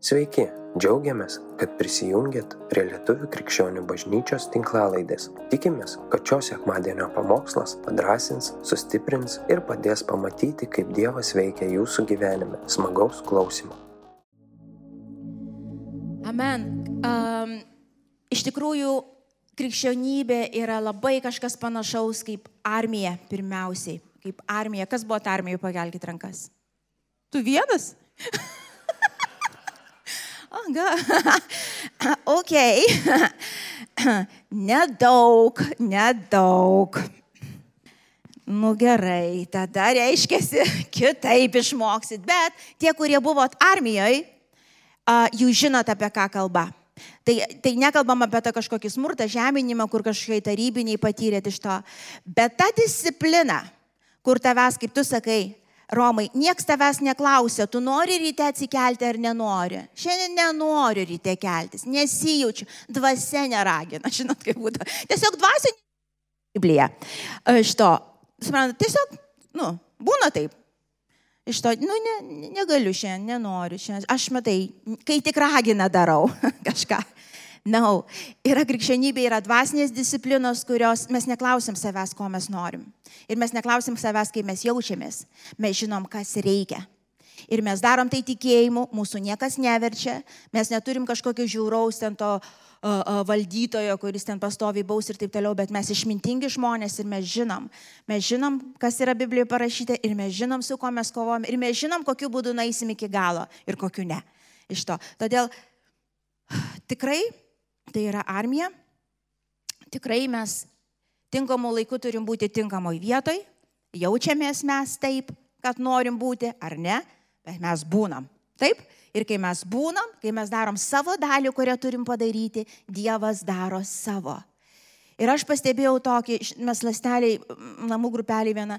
Sveiki, džiaugiamės, kad prisijungiat prie Lietuvų krikščionių bažnyčios tinklalaidės. Tikimės, kad šios sekmadienio pamokslas padrasins, sustiprins ir padės pamatyti, kaip Dievas veikia jūsų gyvenime. Smagaus klausimų. Amen. Um, iš tikrųjų, krikščionybė yra labai kažkas panašaus kaip armija pirmiausiai. Kaip armija. Kas buvo ta armija, pakelkite rankas. Tu vienas? oh, gal. ok. nedaug, nedaug. Nu gerai, tada reiškia, kitaip išmoksit. Bet tie, kurie buvot armijoje, jūs žinot apie ką kalba. Tai, tai nekalbam apie tą kažkokį smurtą, žeminimą, kur kažkokie tarybiniai patyrėt iš to. Bet ta disciplina, kur tavęs, kaip tu sakai, Romai, nieks tavęs neklausia, tu nori ryte atsikelti ar nenori. Šiandien nenoriu ryte keltis, nesijaučiu, dvasia neragina, žinot kaip būtų. Tiesiog dvasia. Biblija. Iš to, suprantate, tiesiog, nu, būna taip. Iš to, nu, ne, negaliu šiandien, nenoriu šiandien. Aš matai, kai tik ragina darau kažką. No. yra krikščionybė, yra dvasinės disciplinos, kurios mes neklausim savęs, ko mes norim. Ir mes neklausim savęs, kaip mes jaučiamės. Mes žinom, kas reikia. Ir mes darom tai tikėjimu, mūsų niekas neverčia, mes neturim kažkokio žiauraus ten to uh, uh, valdytojo, kuris ten pastoviai baus ir taip toliau, bet mes išmintingi žmonės ir mes žinom. Mes žinom, kas yra Biblijoje parašyta ir mes žinom, su kuo mes kovojam ir mes žinom, kokiu būdu naisim iki galo ir kokiu ne. Iš to. Todėl tikrai tai yra armija. Tikrai mes tinkamu laiku turim būti tinkamoj vietoj. Jaučiamės mes taip, kad norim būti, ar ne, bet mes būnam. Taip? Ir kai mes būnam, kai mes darom savo dalį, kurią turim padaryti, Dievas daro savo. Ir aš pastebėjau tokį, mes lasteliai, namų grupeliai viena,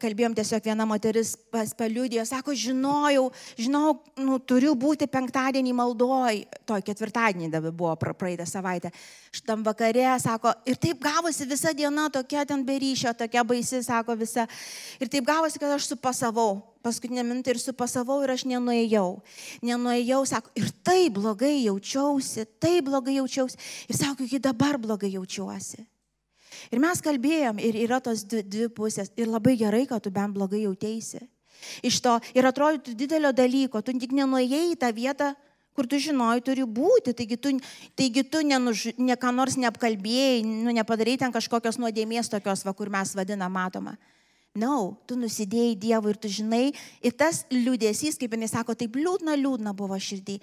kalbėjom tiesiog viena moteris paliūdėjo, sako, žinojau, žinau, nu, turiu būti penktadienį maldoj, to ketvirtadienį dabar buvo praeitą savaitę, šitam vakare, sako, ir taip gavosi visa diena tokia ten beryšio, tokia baisi, sako visa. Ir taip gavosi, kad aš supasavau, paskutinę mintį ir supasavau ir aš nenuėjau. Nenuėjau, sako, ir taip blogai jaučiausi, taip blogai jaučiausi. Ir sako, iki dabar blogai jaučiuosi. Ir mes kalbėjom, ir yra tos dvi, dvi pusės. Ir labai gerai, kad tu bent blogai jautėsi. Iš to ir atrodytų didelio dalyko, tu tik nenuėjai į tą vietą, kur tu žinojai turi būti. Taigi tu, taigi tu nenuž, ne ką nors neapkalbėjai, nu, nepadarai ten kažkokios nuodėmės tokios, va, kur mes vadinam matoma. Na, no, tu nusidėjai Dievui ir tu žinai, ir tas liūdėsys, kaip jinai sako, taip liūdna, liūdna buvo širdį.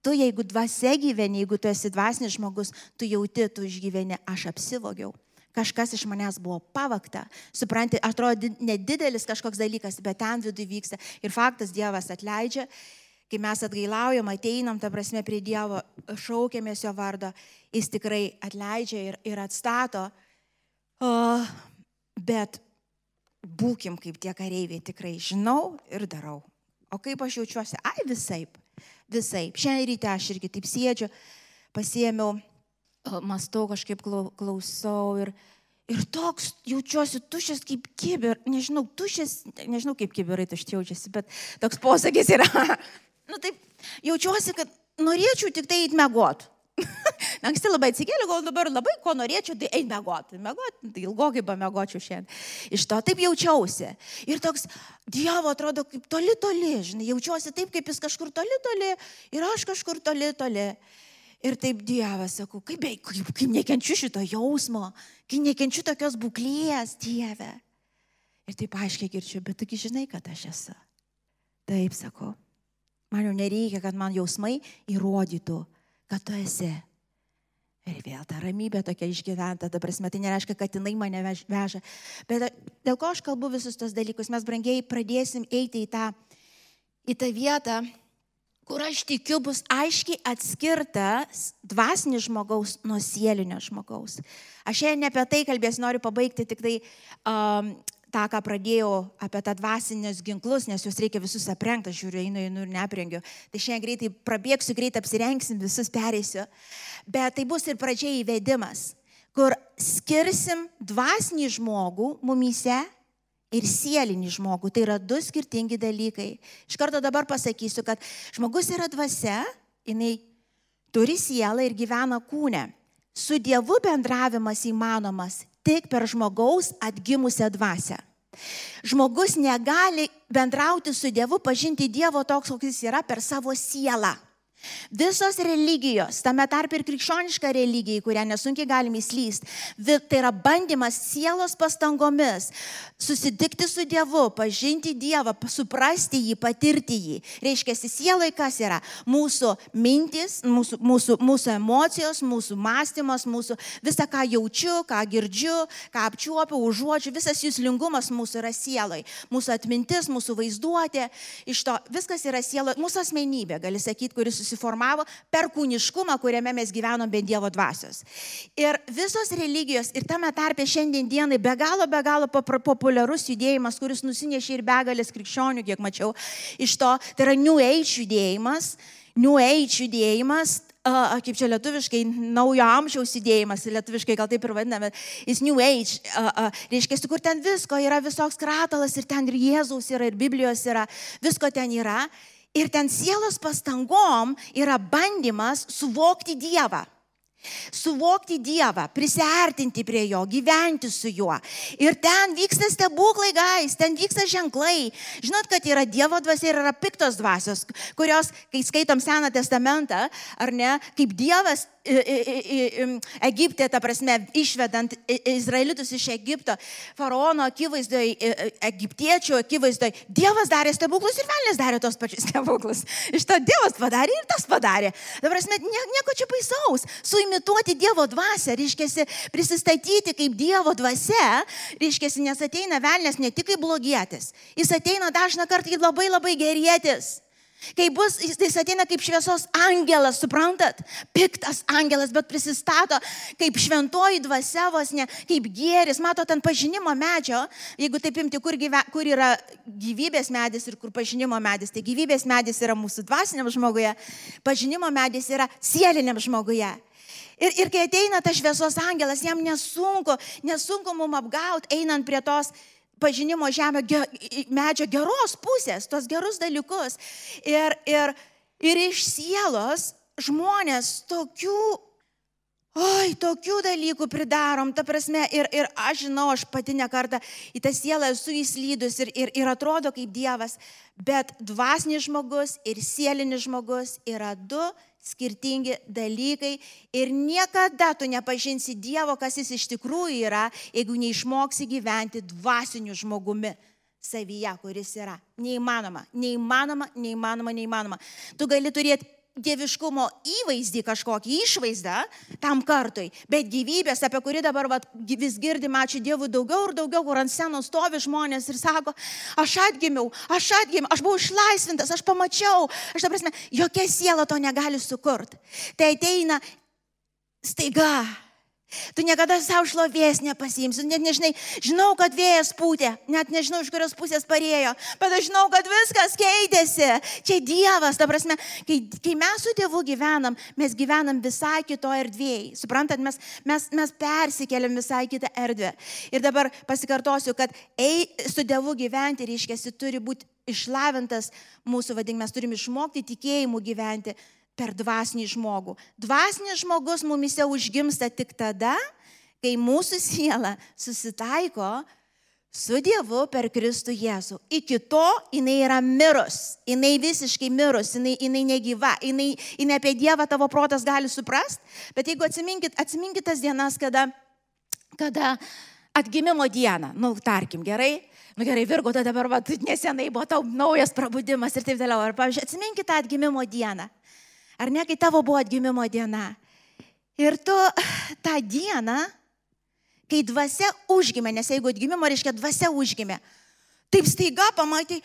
Tu, jeigu dvasia gyveni, jeigu tu esi dvasinis žmogus, tu jauti, tu išgyveni, aš apsivogiau kažkas iš manęs buvo pavakta. Supranti, atrodo nedidelis kažkoks dalykas, bet ten viduje vyksta. Ir faktas, Dievas atleidžia, kai mes atgailaujam, ateinam, ta prasme, prie Dievo, šaukėmės jo vardo, jis tikrai atleidžia ir, ir atstato. O, bet būkim kaip tie kareiviai, tikrai žinau ir darau. O kaip aš jaučiuosi? Ai, visai. Visai. Šiandien ryte aš irgi taip sėdžiu, pasiemiau mastau, kažkaip klausau ir, ir toks jaučiuosi tušęs kaip kibir, nežinau, tušęs, nežinau kaip kibirai tušti jaučiasi, bet toks posakis yra. nu taip, jaučiuosi, kad norėčiau tik tai eiti mėgot. Anksti labai atsikėliau, gal dabar labai ko norėčiau, tai eiti mėgoti. Mėgoti, tai ilgokai pamėgočiau šiandien. Iš to taip jaučiausi. Ir toks Dievo atrodo kaip toli toli, žinai, jaučiuosi taip, kaip jis kažkur toli toli ir aš kažkur toli toli. Ir taip Dievas, sakau, kaip, kaip, kaip nekenčiu šito jausmo, kaip nekenčiu tokios būklės, Dieve. Ir taip aiškiai girčiu, bet tu žinai, kad aš esu. Taip sakau, man jau nereikia, kad man jausmai įrodytų, kad tu esi. Ir vėl ta ramybė tokia išgyventa, ta prasme, tai nereiškia, kad jinai mane veža. Bet dėl ko aš kalbu visus tos dalykus, mes brangiai pradėsim eiti į tą, į tą vietą, kur aš tikiu bus aiškiai atskirtas dvasinis žmogaus nuo sielinio žmogaus. Aš šiandien apie tai kalbėsiu, noriu pabaigti tik tai um, tą, ką pradėjau apie tą dvasinius ginklus, nes juos reikia visus aprengti, aš žiūriu, einu, einu ir neaprengiu. Tai šiandien greitai prabėgsiu, greitai apsirengsim, visus pereisiu. Bet tai bus ir pradžiai įvedimas, kur skirsim dvasinį žmogų mumyse ir sielinį žmogų. Tai yra du skirtingi dalykai. Iš karto dabar pasakysiu, kad žmogus yra dvasia, jinai turi sielą ir gyvena kūne. Su Dievu bendravimas įmanomas tik per žmogaus atgimusią dvasę. Žmogus negali bendrauti su Dievu, pažinti Dievo toks, koks jis yra per savo sielą. Visos religijos, tame tarp ir krikščioniška religija, į kurią nesunkiai galime įslysti, tai yra bandymas sielos pastangomis susitikti su Dievu, pažinti Dievą, suprasti jį, patirti jį. Reiškia, sielai kas yra? Mūsų mintis, mūsų, mūsų, mūsų emocijos, mūsų mąstymas, mūsų visą, ką jaučiu, ką girdžiu, ką apčiuopiu, užuodžiu, visas jūslingumas mūsų yra sielai. Mūsų atmintis, mūsų vaizduotė, iš to viskas yra sielai, mūsų asmenybė, gali sakyti, kuris susitikti susiformavo per kūniškumą, kuriame mes gyvenom be Dievo dvasios. Ir visos religijos, ir tame tarpe šiandien dienai be galo, be galo populiarus judėjimas, kuris nusinešė ir begalės krikščionių, kiek mačiau, iš to, tai yra New Age judėjimas. New Age judėjimas, uh, kaip čia lietuviškai, naujo amžiaus judėjimas, lietuviškai gal taip ir vadiname, jis New Age, uh, uh, reiškia, kur ten visko yra, visoks kratalas ir ten ir Jėzaus yra, ir Biblijos yra, visko ten yra. Ir ten sielos pastangom yra bandymas suvokti Dievą. Suvokti Dievą, prisartinti prie Jo, gyventi su Juo. Ir ten vyksta stebuklai, gais, ten vyksta ženklai. Žinot, kad yra Dievo dvasia ir yra piktos dvasios, kurios, kai skaitom Seną testamentą, ar ne, kaip Dievas Egipte, ta prasme, išvedant izraelitus iš Egipto, faraono akivaizdoje, egiptiečių akivaizdoje, Dievas darė stebuklus ir velnės darė tos pačius stebuklus. Iš to Dievas padarė ir tas padarė. Ta prasme, nieko čia baisaus. Suimituoti Dievo dvasę, reiškia, prisistatyti kaip Dievo dvasia, reiškia, nes ateina velnės ne tik kaip blogietis, jis ateina dažna kartą kaip labai labai gerėtis. Kai bus, jis ateina kaip šviesos angelas, suprantat? Piktas angelas, bet prisistato kaip šventoji dvasia vos ne, kaip gėris. Matot, ant pažinimo medžio, jeigu taip imti, kur, gyve, kur yra gyvybės medis ir kur pažinimo medis, tai gyvybės medis yra mūsų dvasiniam žmoguje, pažinimo medis yra sieliniam žmoguje. Ir, ir kai ateina tas šviesos angelas, jam nesunku, nesunku mum apgauti, einant prie tos pažinimo žemė ge, medžio geros pusės, tos gerus dalykus. Ir, ir, ir iš sielos žmonės tokių, oi, tokių dalykų pridarom, ta prasme, ir, ir aš žinau, aš pati nekartą į tą sielą esu įslydus ir, ir, ir atrodo kaip Dievas, bet dvasinis žmogus ir sielinis žmogus yra du skirtingi dalykai ir niekada tu nepažinsi Dievo, kas jis iš tikrųjų yra, jeigu neišmoksi gyventi dvasiniu žmogumi savyje, kuris yra. Neįmanoma, neįmanoma, neįmanoma, neįmanoma. Tu gali turėti dieviškumo įvaizdį kažkokį išvaizdą tam kartui, bet gyvybės, apie kurį dabar vat, vis girdim, ačiū Dievui, daugiau ir daugiau, kur ant scenos stovi žmonės ir sako, aš atgimiau, aš atgimiau, aš buvau išlaisvintas, aš pamačiau, aš ta prasme, jokia siela to negali sukurti. Tai ateina staiga Tu niekada savo šlovės nepasiimsi, net nežinai, žinau, kad vėjas pūtė, net nežinau, iš kurios pusės parėjo, bet aš žinau, kad viskas keitėsi. Čia Dievas, ta prasme, kai, kai mes su Dievu gyvenam, mes gyvenam visai kito erdvėjai. Suprantat, mes, mes, mes persikeliam visai kitą erdvę. Ir dabar pasikartosiu, kad ei, su Dievu gyventi, reiškia, turi būti išlavintas mūsų, vadink, mes turime išmokti tikėjimu gyventi per dvasinį žmogų. Dvasinis žmogus mumise užgimsta tik tada, kai mūsų siela susitaiko su Dievu per Kristų Jėzų. Iki to jinai yra mirus, jinai visiškai mirus, jinai, jinai negyva, jinai, jinai apie Dievą tavo protas gali suprast, bet jeigu atsiminkit, atsiminkit tas dienas, kada, kada atgimimo diena, nu, tarkim, gerai, nu gerai, Virgo, tai dabar, va, nesenai buvo tau naujas prabudimas ir taip toliau, ar, pavyzdžiui, atsiminkit tą atgimimo dieną. Ar ne, kai tavo buvo atgimimo diena? Ir tu tą dieną, kai dvasia užgimė, nes jeigu atgimimo reiškia dvasia užgimė, taip staiga pamatai,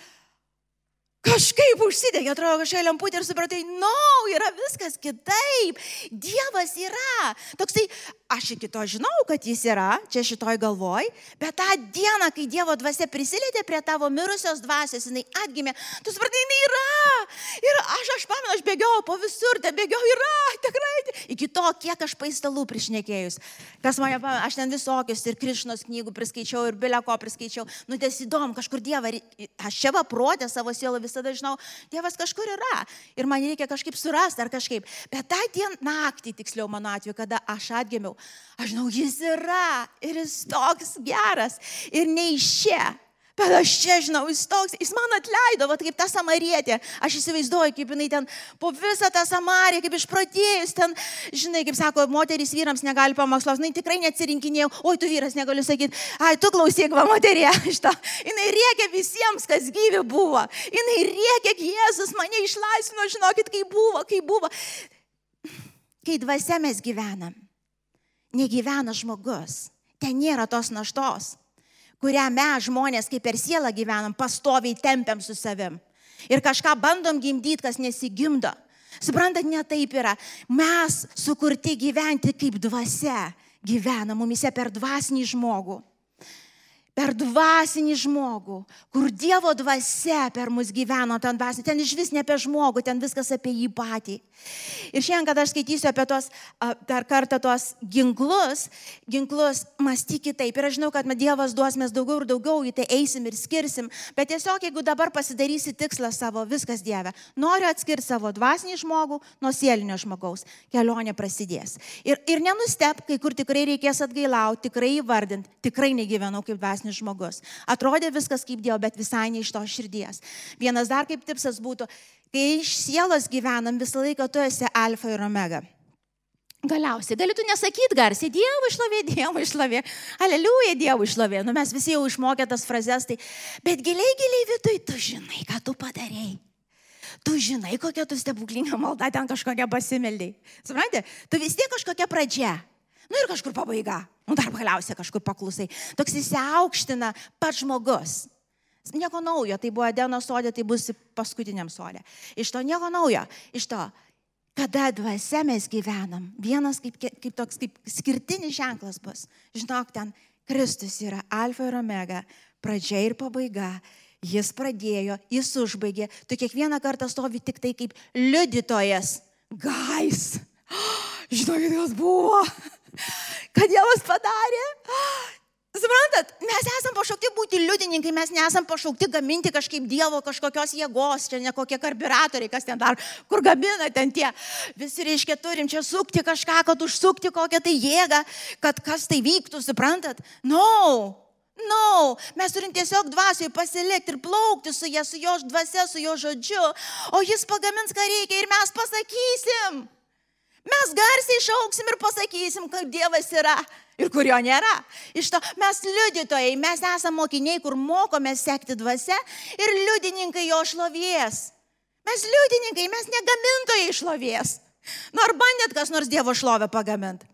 kažkaip užsidegė, atrodo, kažkokia lemputė ir supratai, na, no, yra viskas kitaip. Dievas yra. Toksai aš iki to žinau, kad jis yra, čia šitoj galvoj, bet tą dieną, kai Dievo dvasia prisilietė prie tavo mirusios dvasios, jinai atgimė, tu supratai, jinai yra. Ir aš, aš pamenu, aš bėgiau po visur, te bėgiau, yra, tikrai. Iki to, kiek aš paistalų prišnekėjus. Kas mane pamenu, aš ten visokius ir Krišnos knygų priskaičiau, ir Bileko priskaičiau. Nu, ties įdomu, kažkur Dievą, aš čia va protė savo sielą visada žinau, Dievas kažkur yra. Ir man reikia kažkaip surasti ar kažkaip. Bet tą dieną, naktį, tiksliau mano atveju, kada aš atgimiau, Aš žinau, jis yra ir jis toks geras ir ne iš čia. Bet aš čia žinau, jis toks, jis man atleido, va kaip ta samarietė. Aš įsivaizduoju, kaip jinai ten po visą tą samariją, kaip išpratėjus ten, žinai, kaip sako, moterys vyrams negali pamokslos, jinai tikrai neatsirinkinėjau, oi tu vyras negaliu sakyti, ai tu klausyk, va moterė, šitą. Jinai rėkia visiems, kas gyvi buvo. Jinai rėkia, Jėzus mane išlaisvino, žinokit, kaip buvo, kaip buvo. Kai dvasia mes gyvenam negyvena žmogus. Ten nėra tos naštos, kurią mes žmonės kaip per sielą gyvenam, pastoviai tempiam su savim. Ir kažką bandom gimdyti, kas nesigimdo. Suprantat, ne taip yra. Mes sukurti gyventi kaip dvasia gyvena mumise per dvasinį žmogų per dvasinį žmogų, kur Dievo dvasia per mus gyveno, ten dvasinį, ten iš vis ne apie žmogų, ten viskas apie jį patį. Ir šiandien, kad aš skaitysiu apie tos, dar kartą tos ginklus, ginklus mąstyk kitaip. Ir aš žinau, kad Dievas duos mes daugiau ir daugiau, į tai eisim ir skirsim, bet tiesiog jeigu dabar pasidarysi tikslą savo, viskas Dieve, noriu atskirti savo dvasinį žmogų nuo sielinio žmogaus, kelionė prasidės. Ir, ir nenustep, kai kur tikrai reikės atgailauti, tikrai įvardinti, tikrai negyvenau kaip dvasinį dvasnis žmogus. Atrodė viskas kaip Dievo, bet visai ne iš to širdies. Vienas dar kaip tipsas būtų, kai iš sielos gyvenam, visą laiką tu esi alfa ir omega. Galiausiai, galėtų nesakyti garsiai, Dievo išlovė, Dievo išlovė, aleliuja, Dievo išlovė. Nu, mes visi jau išmokė tas frazes, tai, bet giliai, giliai viduje tu žinai, ką tu padarėjai. Tu žinai, kokia tu stebuklinga malda ten kažkokia pasimeldai. Suprantate, tu vis tiek kažkokia pradžia. Nu ir kažkur pabaiga. Nu dar galiausiai kažkur paklusai. Toks įsiaukština pats žmogus. Nieko naujo, tai buvo Edeno sodė, tai bus paskutiniam sodė. Iš to nieko naujo. Iš to, kada dvasia mes gyvenam, vienas kaip, kaip toks kaip skirtinis ženklas bus. Žinok, ten Kristus yra alfa ir omega, pradžia ir pabaiga. Jis pradėjo, jis užbaigė. Tu kiekvieną kartą stovi tik tai kaip liudytojas. Gais. Žinokit, kas buvo kad Dievas padarė. Suprantat, mes esame pašaukti būti liudininkai, mes nesame pašaukti gaminti kažkaip Dievo kažkokios jėgos, čia ne kokie karburatoriai, kas ten dar, kur gamina ten tie. Visi reiškia, turim čia sukti kažką, kad užsukti kokią tai jėgą, kad kas tai vyktų, suprantat? No, No, mes turim tiesiog dvasiai pasilikti ir plaukti su ja, su jo dvasia, su jo žodžiu, o jis pagamins, ką reikia ir mes pasakysim. Mes garsiai šauksim ir pasakysim, kad Dievas yra ir kur jo nėra. Iš to mes liudytojai, mes esame mokiniai, kur mokome sekti dvasia ir liudininkai jo šlovės. Mes liudininkai, mes negamintojai šlovės. Nu ar bandėt kas nors Dievo šlovę pagaminti?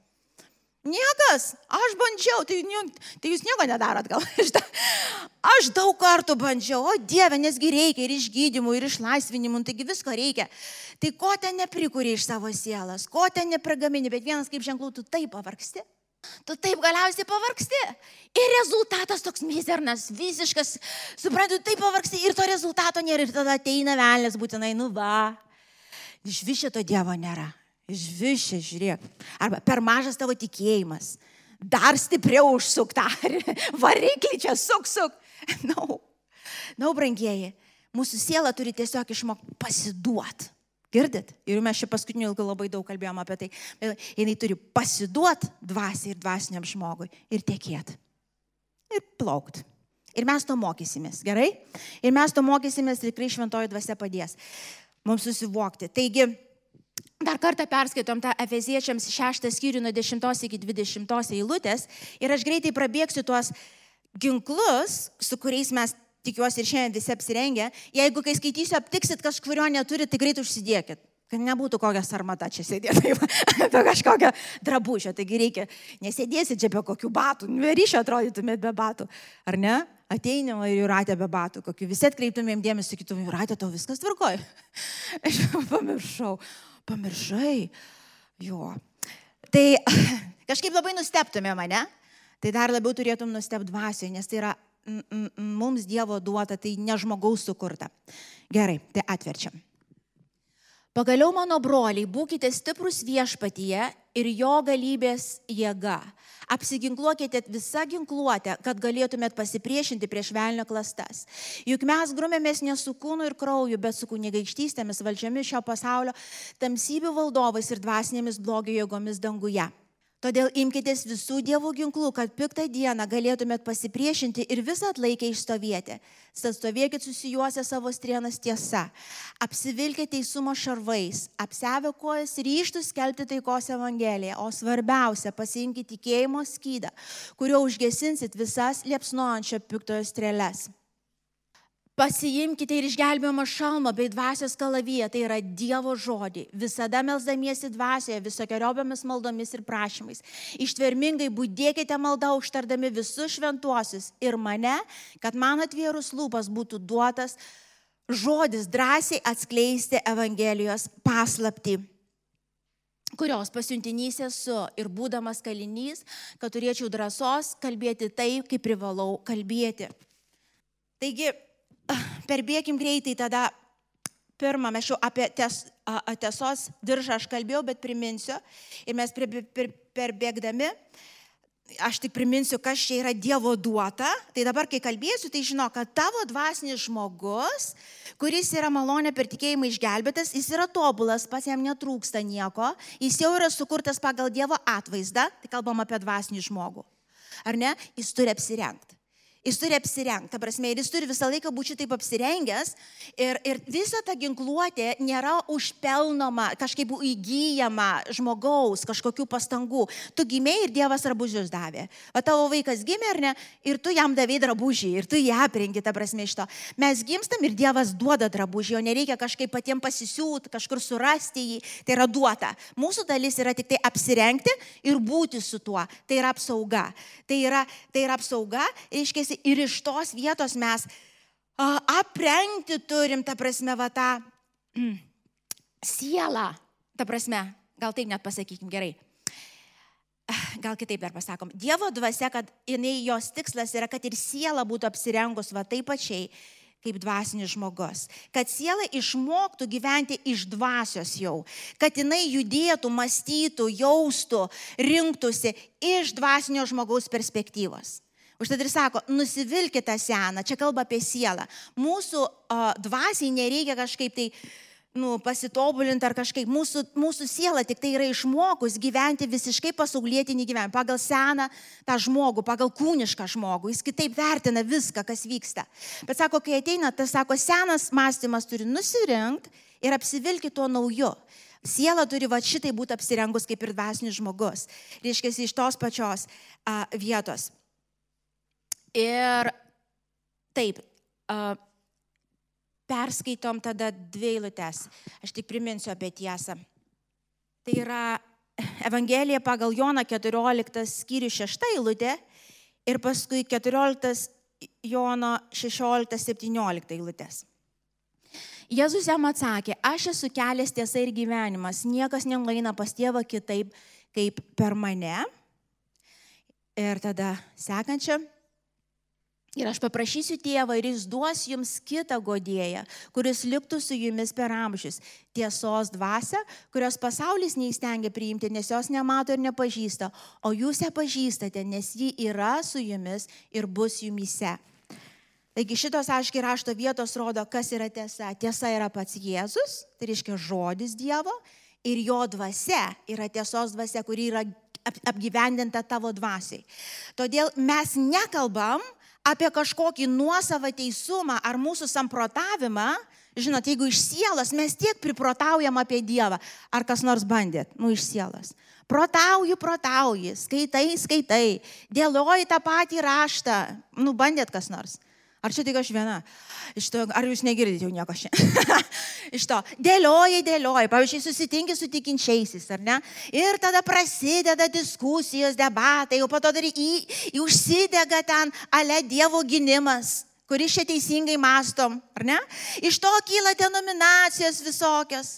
Niekas, aš bandžiau, tai, tai jūs nieko nedarot gal. Aš daug kartų bandžiau, o Dieve, nesgi reikia ir išgydymų, ir išlaisvinimų, taigi visko reikia. Tai ko ten neprikūrė iš savo sielas, ko ten nepragamini, bet vienas kaip ženklų, tu taip pavargsti. Tu taip galiausiai pavargsti. Ir rezultatas toks mizernas, visiškas, suprantu, taip pavargsti ir to rezultato nėra. Ir tada ateina velnės būtinai, nu va. Iš vis šito Dievo nėra. Žvišė, žiūrėk. Arba per mažas tavo tikėjimas. Dar stipriau užsuk tą variklį čia, suk, suk. Na, no. na, no, brangieji, mūsų siela turi tiesiog išmokti pasiduot. Girdit? Ir mes čia paskutiniu ilgu labai daug kalbėjom apie tai. Jinai turi pasiduot dvasiai ir dvasiniam žmogui ir tiekėt. Ir plaukt. Ir mes to mokysimės, gerai? Ir mes to mokysimės ir tikrai šventoji dvasia padės mums susivokti. Taigi, Dar kartą perskaitom tą Efeziečiams 6 skyrių nuo 10 iki 20 eilutės ir aš greitai prabėgsiu tuos ginklus, su kuriais mes tikiuosi ir šiandien visi apsirengę. Jeigu kai skaitysiu aptiksit kažkurio neturi, tai greit užsidėkit. Kad nebūtų kokia sarmata čia sėdėti, apie kažkokią drabužę. Taigi reikia, nesėdėsit čia be kokių batų, neryšio atrodytumėt be batų, ar ne? Ateinimo ir jūratė be batų, kokiu visi atkreiptumėm dėmesį, sakytum, jūratė, tau viskas tvarkoja. Aš pamiršau pamiršai. Jo. Tai kažkaip labai nusteptume mane, tai dar labiau turėtum nustebti dvasioje, nes tai yra mums Dievo duota, tai ne žmogaus sukurta. Gerai, tai atverčiam. Pagaliau, mano broliai, būkite stiprus viešpatyje ir jo galybės jėga. Apsiginkluokite visą ginkluotę, kad galėtumėt pasipriešinti prieš velnio klastas. Juk mes grumėmės ne su kūnu ir krauju, bet su kunigaikštystėmis valdžiomis šio pasaulio, tamsybių valdovais ir dvasinėmis blogio jėgomis danguje. Todėl imkite visų dievų ginklų, kad piktą dieną galėtumėt pasipriešinti ir visą atlaikę išstovėti. Stovėkit susijuose savo strienas tiesa. Apsivilkite teisumo šarvais, apsevę kojas ryštus skelbti taikos evangeliją, o svarbiausia, pasiimkite tikėjimo skydą, kuriuo užgesinsit visas liepsnojančio piktojo strėlės. Pasiimkite ir išgelbėjimą šalmą bei dvasios kalaviją, tai yra Dievo žodį, visada melzdamiesi dvasioje, visokiojobiomis maldomis ir prašymais. Ištvermingai būdėkite maldą užtardami visus šventuosius ir mane, kad man atvėrus lūpas būtų duotas žodis drąsiai atskleisti Evangelijos paslapti kurios pasiuntinys esu ir būdamas kalinys, kad turėčiau drąsos kalbėti taip, kaip privalau kalbėti. Taigi, perbėkim greitai tada. Pirmą, mes jau apie ties, a, tiesos diržą aš kalbėjau, bet priminsiu. Ir mes per, per, perbėgdami, aš tik priminsiu, kas čia yra Dievo duota. Tai dabar, kai kalbėsiu, tai žinau, kad tavo dvasinis žmogus, kuris yra malonė per tikėjimą išgelbėtas, jis yra tobulas, pas jam netrūksta nieko, jis jau yra sukurtas pagal Dievo atvaizdą, tai kalbam apie dvasinį žmogų. Ar ne? Jis turi apsirengti. Jis turi apsirengti, ta prasme, ir jis turi visą laiką būti taip apsirengęs. Ir, ir visa ta ginkluotė nėra užpelnoma, kažkaip įgyjama žmogaus kažkokių pastangų. Tu gimėjai ir Dievas drabužius davė. O tavo vaikas gimė ar ne, ir tu jam davai drabužį, ir tu ją aprengi, ta prasme, iš to. Mes gimstam ir Dievas duoda drabužį, o nereikia kažkaip patiems pasisiūt, kažkur surasti jį. Tai yra duota. Mūsų dalis yra tik tai apsirengti ir būti su tuo. Tai yra apsauga. Tai yra, tai yra apsauga, reiškia, mėnesį ir iš tos vietos mes aprengti turim, ta prasme, va tą mm, sielą, ta prasme, gal taip net pasakykim gerai. Gal kitaip dar pasakom. Dievo dvasia, kad jinai jos tikslas yra, kad ir siela būtų apsirengus va taip pačiai kaip dvasinis žmogus. Kad siela išmoktų gyventi iš dvasios jau. Kad jinai judėtų, mąstytų, jaustų, rinktųsi iš dvasinio žmogaus perspektyvos. Užtat ir sako, nusivilkite seną, čia kalba apie sielą. Mūsų o, dvasiai nereikia kažkaip tai nu, pasitobulinti ar kažkaip. Mūsų, mūsų siela tik tai yra išmokus gyventi visiškai pasaulietinį gyvenimą, pagal seną tą žmogų, pagal kūnišką žmogų. Jis kitaip vertina viską, kas vyksta. Bet sako, kai ateina, tas sako, senas mąstymas turi nusirinkti ir apsivilkti tuo nauju. Siela turi va šitai būti apsirengus kaip ir dvasinis žmogus. Reiškia, iš tos pačios a, vietos. Ir taip, uh, perskaitom tada dvi eilutes. Aš tik priminsiu apie tiesą. Tai yra Evangelija pagal Joną 14 skyrių 6 eilutė ir paskui 14 Jono 16-17 eilutės. Jėzus jam atsakė, aš esu kelias tiesa ir gyvenimas, niekas nenueina pas tėvą kitaip kaip per mane. Ir tada sekančia Ir aš paprašysiu tėvą ir jis duos jums kitą godėją, kuris liktų su jumis per amžius. Tiesos dvasia, kurios pasaulis neįstengia priimti, nes jos nemato ir nepažįsta, o jūs ją pažįstate, nes ji yra su jumis ir bus jumise. Taigi šitos aiškiai rašto vietos rodo, kas yra tiesa. Tiesa yra pats Jėzus, tai reiškia žodis Dievo, ir jo dvasia yra tiesos dvasia, kuri yra apgyvendinta tavo dvasiai. Todėl mes nekalbam, apie kažkokį nuosavą teisumą ar mūsų samprotavimą, žinot, jeigu iš sielos mes tiek priprotaujam apie Dievą, ar kas nors bandėt, nu iš sielos. Protauji, protauji, skaitai, skaitai, dėlioji tą patį raštą, nu bandėt kas nors. Ar čia tik aš viena? Iš to, ar jūs negirdite jau nieko šiandien? Iš to, dėlioji, dėlioji. Pavyzdžiui, susitinki su tikinčiaisiais, ar ne? Ir tada prasideda diskusijos, debatai, o po to dar į, į užsidega ten ale Dievo gynimas kuris čia teisingai mastom, ar ne? Iš to kyla denominacijos visokios.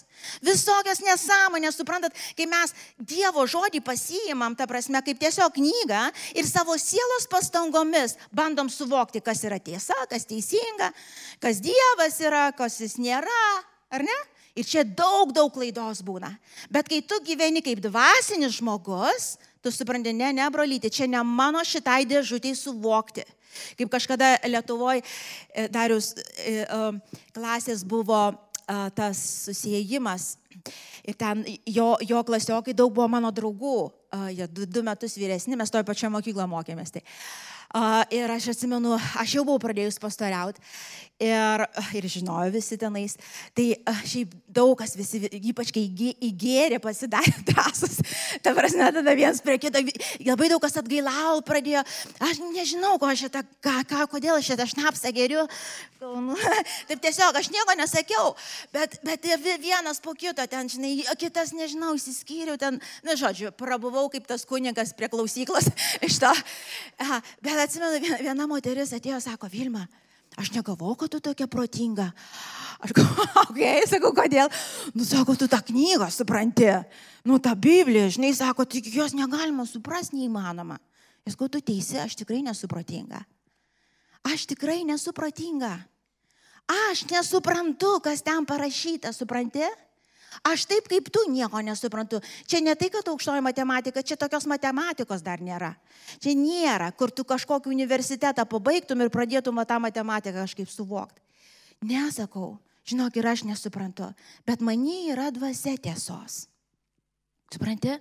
Visokias nesąmonės, suprantat, kai mes Dievo žodį pasijimam, ta prasme, kaip tiesiog knygą ir savo sielos pastangomis bandom suvokti, kas yra tiesa, kas teisinga, kas Dievas yra, kas jis nėra, ar ne? Ir čia daug, daug klaidos būna. Bet kai tu gyveni kaip dvasinis žmogus, tu supranti, ne, ne, brolyti, čia ne mano šitai dėžutėj suvokti. Kaip kažkada Lietuvoje darius e, e, klasės buvo tas susijimas. Ir ten jo, jo klasiokai daug buvo mano draugų, jie du, du metus vyresni, mes toje pačioje mokykloje mokėmės. Tai. Ir aš atsimenu, aš jau buvau pradėjus pastoriauti ir, ir žinojo visi tenais. Tai šiaip daug kas visi, ypač kai įgėrė, pasidarė drąsus. Ta prasme, tada vienas prie kito, labai daug kas atgailau pradėjo. Aš nežinau, ko aš šitą, ką, ką, kodėl aš šitą šnapsą geriu. Nu, taip tiesiog, aš nieko nesakiau, bet, bet vienas po kito, ten, žinai, kitas, nežinau, įsiskyriau ten, na, žodžiu, prabuvau kaip tas kunigas prie klausyklos iš to. Bet atsimenu, viena moteris atėjo, sako, Vilma, Aš negalvoju, kad tu tokia protinga. Aš galvoju, okay, sakau, kodėl? Nu, sako, tu tą knygą supranti. Nu, tą Bibliją, žinai, sako, tik jos negalima suprasti, neįmanoma. Jis, ko tu teisi, aš tikrai nesupratinga. Aš tikrai nesupratinga. Aš nesuprantu, kas ten parašyta, supranti? Aš taip kaip tu nieko nesuprantu. Čia ne tai, kad aukštoji matematika, čia tokios matematikos dar nėra. Čia nėra, kur tu kažkokį universitetą pabaigtum ir pradėtum tą matematiką kažkaip suvokti. Nesakau, žinok, ir aš nesuprantu, bet many yra dvasia tiesos. Supranti?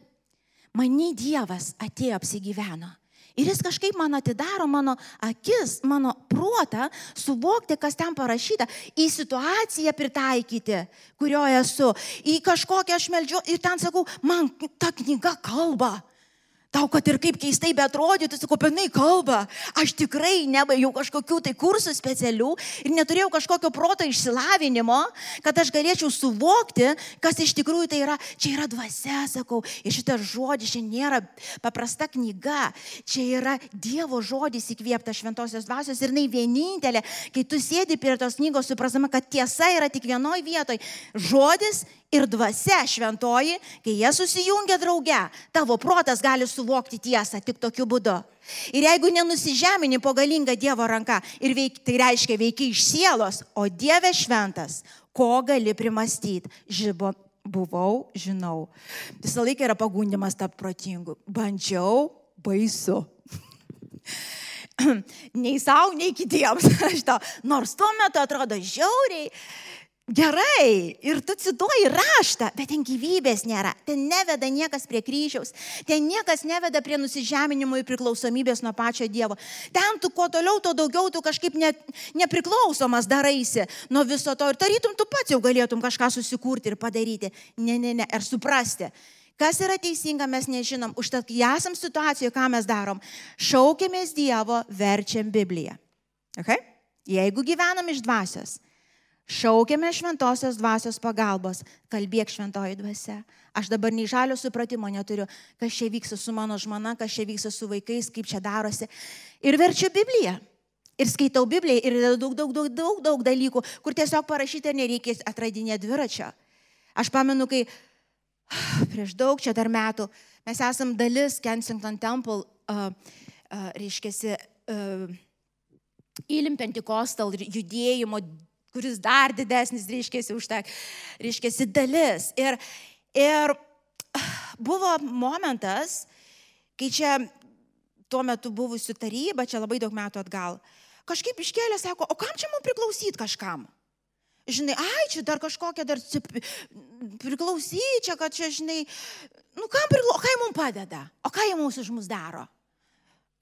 Many Dievas atėjo apsigyveno. Ir jis kažkaip man atidaro mano akis, mano protą, suvokti, kas ten parašyta, į situaciją pritaikyti, kurioje esu, į kažkokią aš meldžiu ir ten sakau, man ta knyga kalba. Tau, kad ir kaip keistai betrodytų, sakau, pilnai kalba. Aš tikrai nebaigiau kažkokių tai kursų specialių ir neturėjau kažkokio proto išsilavinimo, kad aš galėčiau suvokti, kas iš tikrųjų tai yra. Čia yra dvasia, sakau. Ir šitas žodis čia nėra paprasta knyga. Čia yra Dievo žodis įkvėptas šventosios dvasios ir jinai vienintelė, kai tu sėdi prie tos knygos, suprasdama, kad tiesa yra tik vienoje vietoje. Žodis ir dvasia šventoji, kai jie susijungia drauge, tavo protas gali suvokti tiesą tik tokiu būdu. Ir jeigu nenusižemini po galingą Dievo ranką, ir veik, tai reiškia veikia iš sielos, o Dieve šventas, ko gali primastyti, žybo, buvau, žinau. Visą laiką yra pagundimas tapti protingu. Bandžiau, baisu. nei savo, nei kitiems. Nors tuo metu atrodo žiauriai, Gerai, ir tu cituoji raštą, bet ten gyvybės nėra, ten neveda niekas prie kryžiaus, ten niekas neveda prie nusižeminimo ir priklausomybės nuo pačio Dievo. Ten tu kuo toliau, tuo daugiau tu kažkaip ne, nepriklausomas daraisi nuo viso to ir tarytum tu pats jau galėtum kažką susikurti ir padaryti. Ne, ne, ne, ir suprasti. Kas yra teisinga, mes nežinom. Užtat, kai esam situacijoje, ką mes darom, šaukėmės Dievo, verčiam Bibliją. Okay? Jeigu gyvenam iš dvasios, Šaukėme šventosios dvasios pagalbos, kalbėk šventoji dvasia. Aš dabar nei žalio supratimo neturiu, kas čia vyksta su mano žmona, kas čia vyksta su vaikais, kaip čia darosi. Ir verčiu Bibliją. Ir skaitau Bibliją ir daug, daug, daug, daug, daug dalykų, kur tiesiog parašyti nereikia atradinėti dviračio. Aš pamenu, kai prieš daug čia dar metų mes esam dalis Kensington Temple, uh, uh, reiškia, uh, Ilim Pentikostal judėjimo kuris dar didesnis, reiškėsi už tą, reiškėsi dalis. Ir, ir buvo momentas, kai čia tuo metu buvusi taryba, čia labai daug metų atgal, kažkaip iškėlė, sako, o kam čia mums priklausyti kažkam? Žinai, ai, čia dar kažkokia dar priklausyti, čia, kad čia, žinai, nu kam priklauso, o ką jie mums padeda? O ką jie mūsų už mus daro?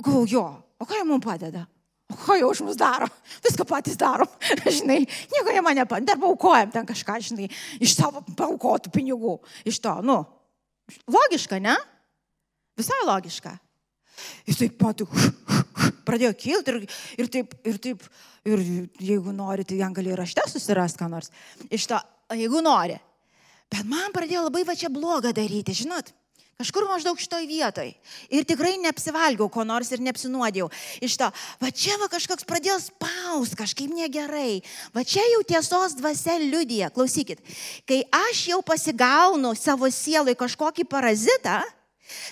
Gau jo, o ką jie mums padeda? Ką jau už mus daro? Viską patys darom. Žinai, nieko jie mane. Dar paukojam ten kažką, žinai, iš savo paukotų pinigų. Iš to, nu, logiška, ne? Visai logiška. Jis taip pat pradėjo kilti ir, ir taip, ir taip, ir jeigu nori, tai jam gali rašte susirasti ką nors. Iš to, jeigu nori. Bet man pradėjo labai va čia blogą daryti, žinot, Kažkur maždaug šitoj vietoj. Ir tikrai neapsivalgiau ko nors ir neapsinuodėjau. Iš to, va čia va kažkoks pradėjo spaus, kažkaip negerai. Va čia jau tiesos dvasia liudija. Klausykit, kai aš jau pasigaunu savo sielai kažkokį parazitą,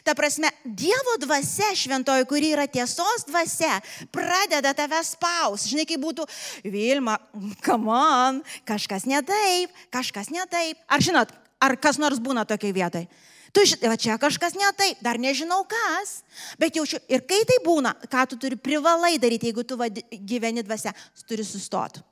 Ta prasme, Dievo dvasia šventoji, kuri yra tiesos dvasia, pradeda tave spaus. Žinai, kaip būtų Vilma, come on, kažkas ne taip, kažkas ne taip. Ar žinot, ar kas nors būna tokiai vietai? Tu žinai, va čia kažkas ne taip, dar nežinau kas, bet jaučiu. Ir kai tai būna, ką tu turi privalai daryti, jeigu tu vadi, gyveni dvasia, tu turi sustoti.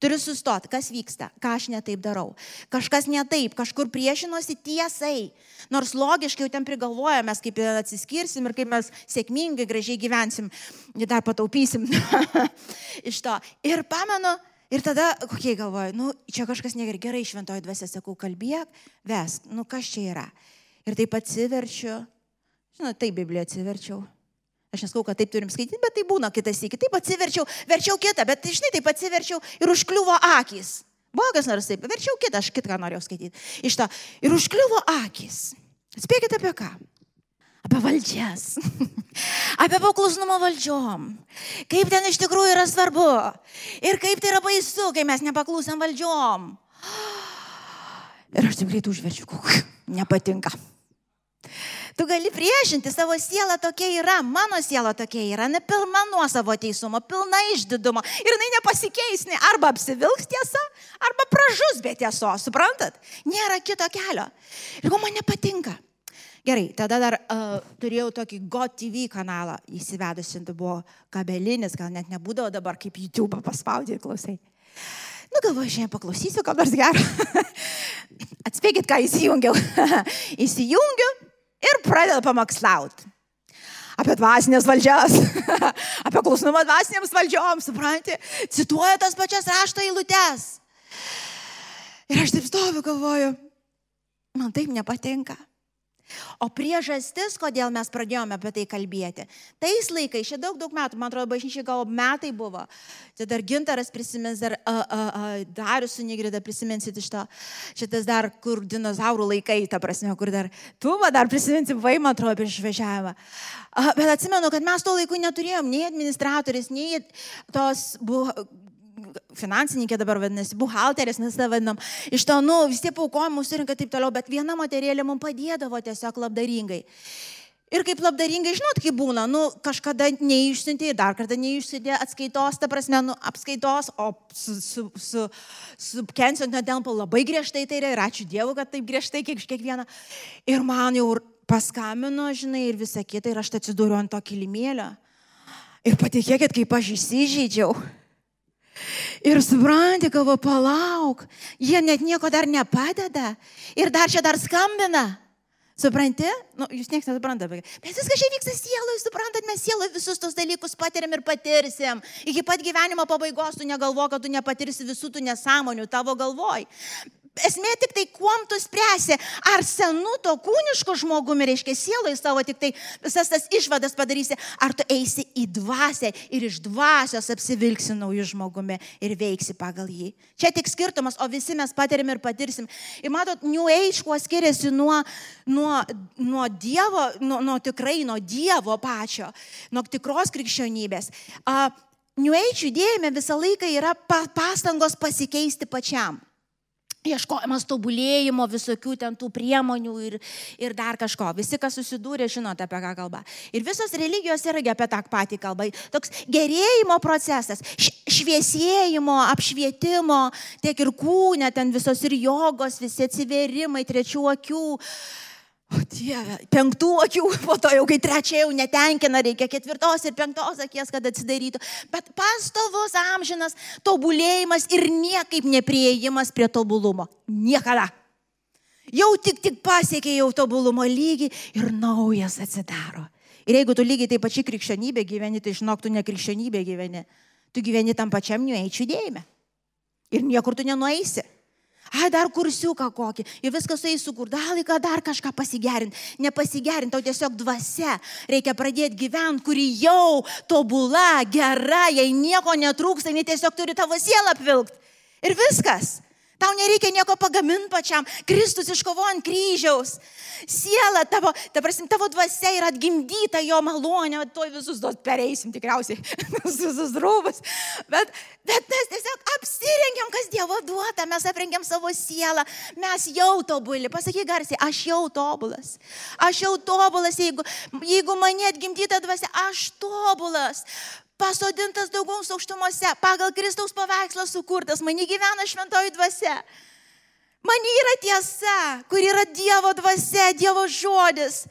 Turiu sustoti, kas vyksta, ką aš netaip darau. Kažkas netaip, kažkur priešinosi tiesai. Nors logiškai jau ten prigalvojame, kaip atsiskirsim ir kaip mes sėkmingai, gražiai gyvensim, dar pataupysim iš to. Ir pamenu, Ir tada, kokie galvoju, nu, čia kažkas negerai, gerai, šventoji dvasia, sakau, kalbėk, vesk, nu, kas čia yra. Ir taip atsiverčiu. Žinot, taip Bibliją atsiverčiau. Aš neskau, kad taip turim skaityti, bet tai būna kitas iki. Taip atsiverčiau, verčiau kitą, bet žinai, taip atsiverčiau ir užkliuvo akis. Bogas nors taip, verčiau kitą, aš kitką norėjau skaityti. Iš to. Ir užkliuvo akis. Atspėkite apie ką? Apie valdžias. apie paklusnumą valdžiom. Kaip ten iš tikrųjų yra svarbu. Ir kaip tai yra baisu, kai mes nepaklusam valdžiom. Ir aš taip greit užverčiu, nepatinka. Tu gali priešinti, savo siela tokia yra, mano siela tokia yra, nepilna nuo savo teisumo, pilna išdidumo. Ir jinai nepasikeis, ne, arba apsivilks tiesa, arba pražus be tiesos, suprantat? Nėra kito kelio. Ir ko man nepatinka. Gerai, tada dar uh, turėjau tokį GoTV kanalą įsivedusi, tai buvo kabelinis, gal net nebūdavo dabar kaip YouTube paspaudė ir klausai. Nu, galvoju, šiandien paklausysiu, ką nors gero. Atspėkit, ką įsijungiau. Įsijungiu ir pradedu pamokslauti. Apie dvasinės valdžias, apie klusnumą dvasinėms valdžioms, suprantate, cituoja tas pačias rašto eilutes. Ir aš taip stoviu, galvoju, man taip nepatinka. O priežastis, kodėl mes pradėjome apie tai kalbėti. Tais laikais, čia daug, daug metų, man atrodo, bažnyčiai gal metai buvo. Čia dar Gintaras prisimins, dar a, a, a, Darius su Nigrida prisiminsit iš to. Šitas dar, kur dinozaurų laikai, ta prasme, kur dar tu va dar prisiminsi, vai, man atrodo, prieš išvažiavimą. Bet atsimenu, kad mes tuo laiku neturėjom nei administratorės, nei tos buvo finansininkė dabar vadinasi, buhalteris, mes tą vadinam. Iš to, nu, vis tiek paukojimus surinka taip toliau, bet viena moterėlė mums padėdavo tiesiog labdaringai. Ir kaip labdaringai, žinot, kaip būna, nu, kažkada neišsiuntė, dar kartą neišsiuntė atskaitos, ta prasme, nu, apskaitos, o su, su, su, su Kensio netelpa labai griežtai tai yra ir ačiū Dievui, kad taip griežtai kiek kiekvieną. Ir man jau paskambino, žinai, ir visa kita, ir aš atsidūriau ant to kilimėlio. Ir patikėkit, kaip aš įsižeidžiau. Ir supranti, galvo, palauk, jie net nieko dar nepadeda. Ir dar čia dar skambina. Supranti? Nu, jūs niekas nesupranta. Bet viskas čia vyksta sieloje, suprantat, mes sieloje visus tos dalykus patiriam ir patirsim. Iki pat gyvenimo pabaigos tu negalvo, kad tu nepatirsi visų tų nesąmonių tavo galvoj esmė tik tai, kuom tu spręsi. Ar senu to kūnišku žmogumi, reiškia, sielai savo tik tai visas tas išvadas padarysi, ar tu eisi į dvasę ir iš dvasios apsivilksi naujų žmogumi ir veiksi pagal jį. Čia tik skirtumas, o visi mes patiriam ir patirsim. Ir matot, New Age kuo skiriasi nuo, nuo, nuo Dievo, nuo, nuo tikrai nuo Dievo pačio, nuo tikros krikščionybės. Uh, New Age judėjime visą laiką yra pastangos pasikeisti pačiam ieškojimas tobulėjimo, visokių ten tų priemonių ir, ir dar kažko. Visi, kas susidūrė, žinote, apie ką kalba. Ir visos religijos irgi apie tą patį kalbą. Toks gerėjimo procesas, šviesėjimo, apšvietimo, tiek ir kūne, ten visos ir jogos, visi atsiverimai, trečių akių. O Dieve, penktų akių, po to jau kai trečia jau netenkina, reikia ketvirtos ir penktos akies, kad atsidarytų. Bet pastovus amžinas tobulėjimas ir niekaip neprieimas prie tobulumo. Niekada. Jau tik tik pasiekė jau tobulumo lygį ir naujas atsidaro. Ir jeigu tu lygiai taip pačiai krikščionybė gyveni, tai žinok, tu ne krikščionybė gyveni. Tu gyveni tam pačiam niueičių dėjime. Ir niekur tu nenueisi. Ai, dar kursiuką kokį. Ir viskas su jais sukur. Dar laiką dar kažką pasigerinti. Nepasigerinti, tau tiesiog dvasia. Reikia pradėti gyventi, kuri jau tobula, gera, jai nieko netrūksta, jinai tiesiog turi tavo sielą apvilkti. Ir viskas. Tau nereikia nieko pagaminti pačiam. Kristus iškovojo ant kryžiaus. Siela tavo, ta prasme, tavo dvasia yra atgimdyta jo malonė, tuoj visus tos pereisim tikriausiai, visus rūbus. Bet, bet mes tiesiog apsirengiam, kas Dievo duota, mes aprengiam savo sielą, mes jau tobuli. Pasakyk garsiai, aš jau tobulas. Aš jau tobulas, jeigu, jeigu mane atgimdyta dvasia, aš tobulas pasodintas daugaus aukštumose, pagal Kristaus paveikslą sukurtas, mani gyvena šventoji dvasia. Man yra tiesa, kur yra Dievo dvasia, Dievo žodis.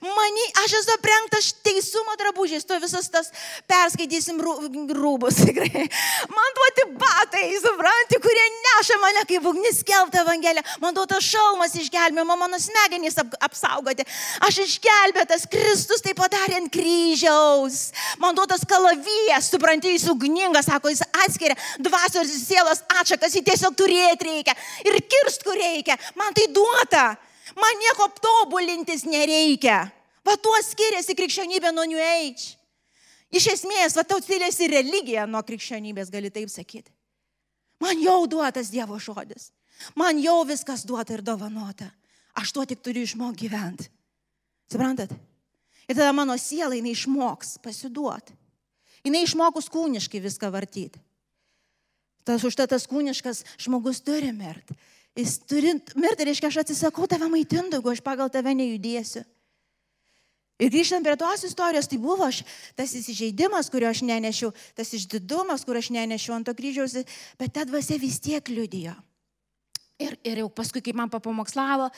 Mani, aš esu aprengtas teisumo drabužiais, to visas tas perskaitysim rūbus tikrai. Man duoti batai, supranti, kurie neša mane kaip ugnis kelbti Evangeliją. Man duotas šalmas išgelbėjimo, mano smegenys ap, apsaugoti. Aš išgelbėtas, Kristus tai padarė ant kryžiaus. Man duotas kalavijas, supranti, jis ugningas, sako, jis atskiria dvasios ir sielos atšakas, jį tiesiog turėti reikia ir kirst kur reikia. Man tai duota. Man nieko tobulintis nereikia. Va tuo skiriasi krikščionybė nuo New Age. Iš esmės, va tau skiriasi religija nuo krikščionybės, gali taip sakyti. Man jau duotas Dievo žodis. Man jau viskas duota ir dovanota. Aš tuo tik turiu išmokti gyventi. Suprantat? Ir tada mano siela jinai išmoks pasiduoti. Jinai išmokus kūniškai viską vartyti. Tas užtat tas kūniškas žmogus turi mirti. Jis turi mirti, reiškia, aš atsisakau tave maitinti, jeigu aš pagal tave nejudėsiu. Ir grįžtant prie tos istorijos, tai buvo aš, tas įsižeidimas, kurio aš nenešiau, tas išdidumas, kur aš nenešiau ant to kryžiaus, bet ta dvasia vis tiek liudijo. Ir, ir jau paskui, kai man papamokslavo,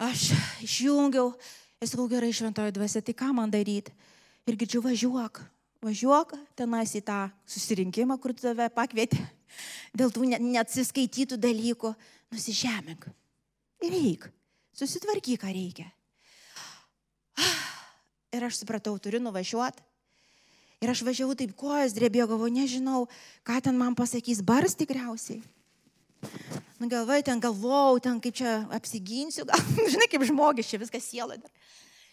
aš išjungiau, esu gerai šventoji dvasia, tai ką man daryti? Ir girdžiu, važiuok, važiuok tenais į tą susirinkimą, kur tave pakvietė, dėl tų neatsiskaitytų dalykų nusižemink. Ir eik, susitvarkyk, ką reikia. Ir aš supratau, turiu nuvažiuoti. Ir aš važiavau taip kojas, drebėjo, galvoju, nežinau, ką ten man pasakys, bars tikriausiai. Nu, galvoju, ten galvojau, ten kaip čia apsiginsiu, gal, žinai, kaip žmogiškai, viskas siela dar.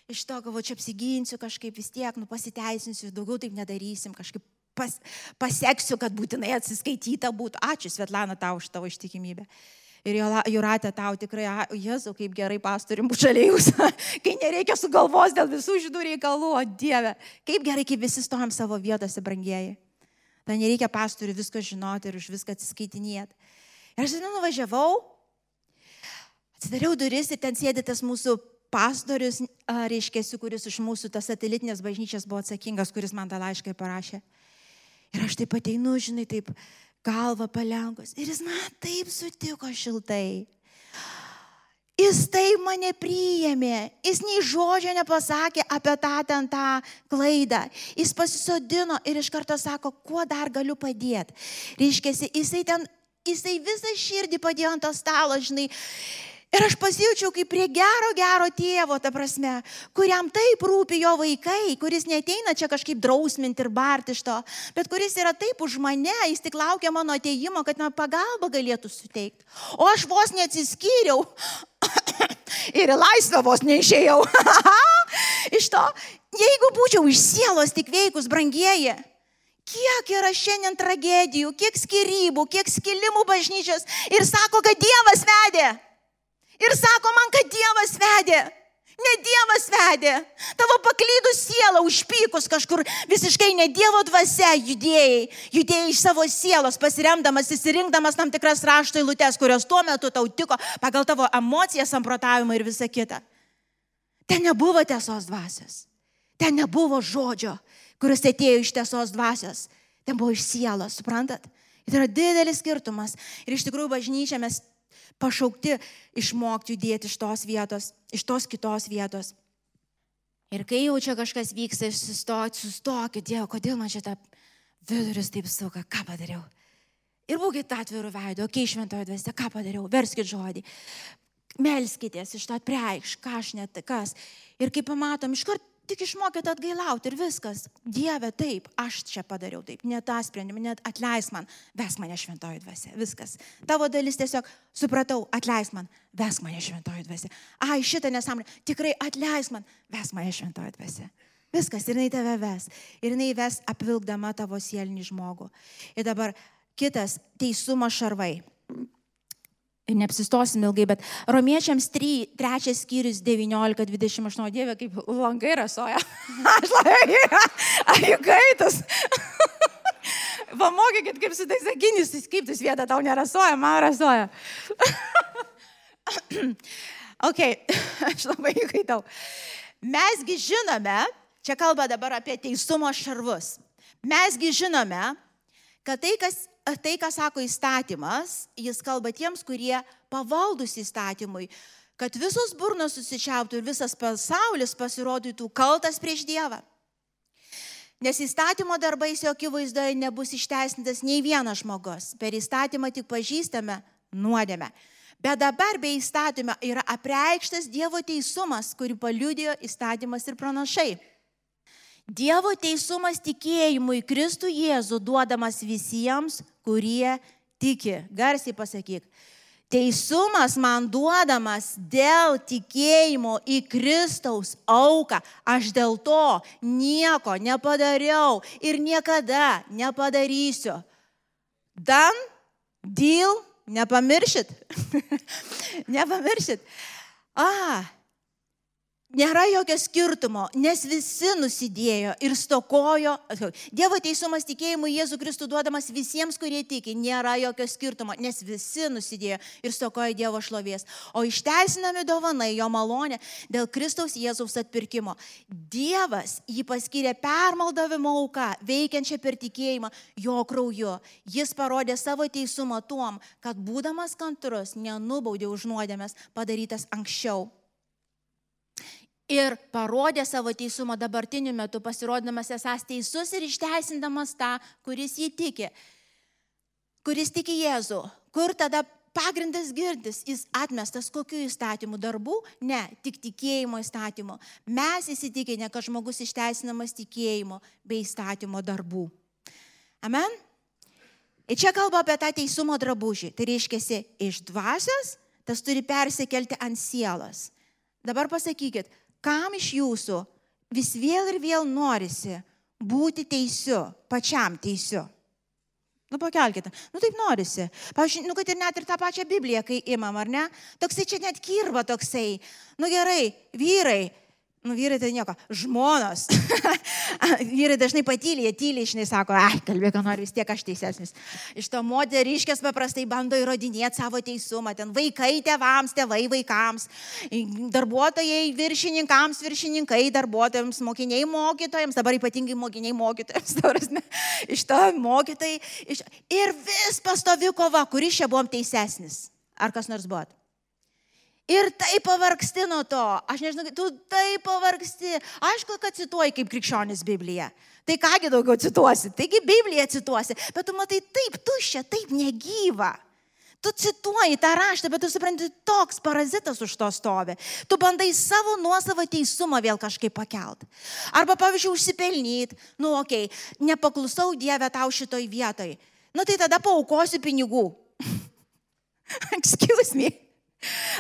Iš to galvoju, čia apsiginsiu kažkaip vis tiek, nu pasiteisinsiu, daugiau taip nedarysim, kažkaip pas, pasieksiu, kad būtinai atsiskaityta būtų. Ačiū, Svetlana, tau už tavo ištikimybę. Ir Juratė tau tikrai, Jėzau, kaip gerai pastorim bučalėjus, kai nereikia sugalvos dėl visų žydų reikalų, o Dieve, kaip gerai, kai visi stojam savo vietose, brangieji. Tai nereikia pastorių viską žinoti ir už viską atsiskaitinėti. Ir aš ten nuvažiavau, atsidariau duris ir ten sėdė tas mūsų pastorius, reiškia, kuris iš mūsų tas satelitinės bažnyčias buvo atsakingas, kuris man tą laišką parašė. Ir aš taip ateinu, žinai, taip galvą palenkus. Ir jis man taip sutiko šiltai. Jis taip mane priėmė, jis nei žodžio nepasakė apie tą ten tą klaidą. Jis pasisodino ir iš karto sako, kuo dar galiu padėti. Reiškia, jisai ten, jisai visą širdį padėjo ant to stalo, žinai. Ir aš pasijaučiau kaip prie gero, gero tėvo, ta prasme, kuriam taip rūpi jo vaikai, kuris neteina čia kažkaip drausminti ir barti iš to, bet kuris yra taip už mane, jis tik laukia mano ateimo, kad man pagalbą galėtų suteikti. O aš vos neatsiskyriau ir į laisvę vos neišėjau. iš to, jeigu būčiau iš sielos tik veikus, brangieji, kiek yra šiandien tragedijų, kiek skirybų, kiek skilimų bažnyčios ir sako, kad Dievas vedė. Ir sako man, kad Dievas vedė. Ne Dievas vedė. Tavo paklydus siela užpykus kažkur visiškai ne Dievo dvasia judėjai. Judėjai iš savo sielos, pasiremdamas, įsirinkdamas tam tikras rašto eilutes, kurios tuo metu tau tiko pagal tavo emocijas, samprotavimą ir visą kitą. Ten nebuvo tiesos dvasios. Ten nebuvo žodžio, kuris atėjo iš tiesos dvasios. Ten buvo iš sielos, suprantat? Tai yra didelis skirtumas. Ir iš tikrųjų bažnyčia mes pašaukti išmokti judėti iš tos vietos, iš tos kitos vietos. Ir kai jau čia kažkas vyksta, sustokit, sustokit, Dievo, kodėl man šitą viduris taip suka, ką padariau. Ir būkite atvirų veido, okei, okay, šventojo dvasia, ką padariau, verskit žodį. Melskitės iš to atpreikš, ką aš net kas. Ir kai pamatom, iškart Tik išmokėte atgailauti ir viskas. Dieve, taip, aš čia padariau taip, ne tą sprendimą, net atleis man, ves mane šventoji dvasia. Viskas. Tavo dalis tiesiog supratau, atleis man, ves mane šventoji dvasia. Ai, šitą nesąmonę, tikrai atleis man, ves mane šventoji dvasia. Viskas, ir jinai tave ves. Ir jinai ves apvilkdama tavo sielinį žmogų. Ir dabar kitas teisumo šarvai. Neapsistosim ilgai, bet romiečiams 3, 3 skyrius 19-28 dievė kaip langai rasoja. Aš labai, ar jų kaitas. Pamokykit, kaip su tais sakiniais, kaip tas vieta tau nerasoja, man rasoja. ok, aš labai įkaitau. Mesgi žinome, čia kalba dabar apie teisumo šarvus. Mesgi žinome, kad tai, kas tai, ką sako įstatymas, jis kalba tiems, kurie pavaldus įstatymui, kad visos burnos susičiauptų ir visas pasaulis pasirodytų kaltas prieš Dievą. Nes įstatymo darbais jo akivaizdoje nebus išteisintas nei vienas žmogus. Per įstatymą tik pažįstame nuodėmę. Bet dabar be įstatymą yra apreikštas Dievo teisumas, kurį paliudijo įstatymas ir pranašai. Dievo teisumas tikėjimui Kristų Jėzų duodamas visiems, kurie tiki. Garsiai pasakyk. Teisumas man duodamas dėl tikėjimo į Kristaus auką. Aš dėl to nieko nepadariau ir niekada nepadarysiu. Dan, deal, nepamiršit. nepamiršit. Ah, Nėra jokio skirtumo, nes visi nusidėjo ir stokojo. Dievo teisumas tikėjimu Jėzų Kristų duodamas visiems, kurie tiki. Nėra jokio skirtumo, nes visi nusidėjo ir stokojo Dievo šlovės. O išteisinami dovanai jo malonė dėl Kristaus Jėzaus atpirkimo. Dievas jį paskyrė permaldavimo auką, veikiančią per tikėjimą jo krauju. Jis parodė savo teisumą tuom, kad būdamas kantrus nenubaudė už nuodėmės padarytas anksčiau ir parodė savo teisumą dabartiniu metu, pasirodamas esas teisus ir išteisindamas tą, kuris jį tiki, kuris tiki Jėzų. Kur tada pagrindas girdis, jis atmestas kokiu įstatymu darbų? Ne, tik tikėjimo įstatymu. Mes įsitikinę, kad žmogus išteisinamas tikėjimo bei įstatymo darbų. Amen? Ir čia kalba apie tą teisumo drabužį. Tai reiškia, iš dvasios tas turi persikelti ant sielos. Dabar pasakykit, kam iš jūsų vis vėl ir vėl norisi būti teisiu, pačiam teisiu? Nu, pakelkite. Nu, taip norisi. Pavyzdžiui, nu, kad ir net ir tą pačią Bibliją, kai imam, ar ne? Toksai čia net kirba toksai. Nu, gerai, vyrai, Nu, vyrai tai nieko. Žmonos. vyrai dažnai patylė, tyliai išnai sako, ai, kalbėk, ką nori, vis tiek aš teisesnis. Iš to moteriškės paprastai bando įrodinėti savo teisumą. Ten vaikai tėvams, tėvai vaikams, darbuotojai viršininkams, viršininkai darbuotojams, mokiniai mokytojams, dabar ypatingai mokiniai mokytojams. Taurasne, iš to mokytojai. Iš... Ir vis pastovi kova, kuris čia buvom teisesnis. Ar kas nors buvo? Ir taip pavargsti nuo to. Aš nežinau, tu taip pavargsti. Aišku, kad cituoji kaip krikščionis Bibliją. Tai kągi daugiau cituosi. Taigi Bibliją cituosi. Bet tu matai taip tuščia, taip negyva. Tu cituoji tą raštą, bet tu supranti, toks parazitas už to stovi. Tu bandai savo nuosavą teisumą vėl kažkaip pakelt. Arba, pavyzdžiui, užsipelnyti, nu, okei, okay, nepaklusau Dievę tau šitoj vietoj. Nu, tai tada paukosiu pinigų. Excuse me.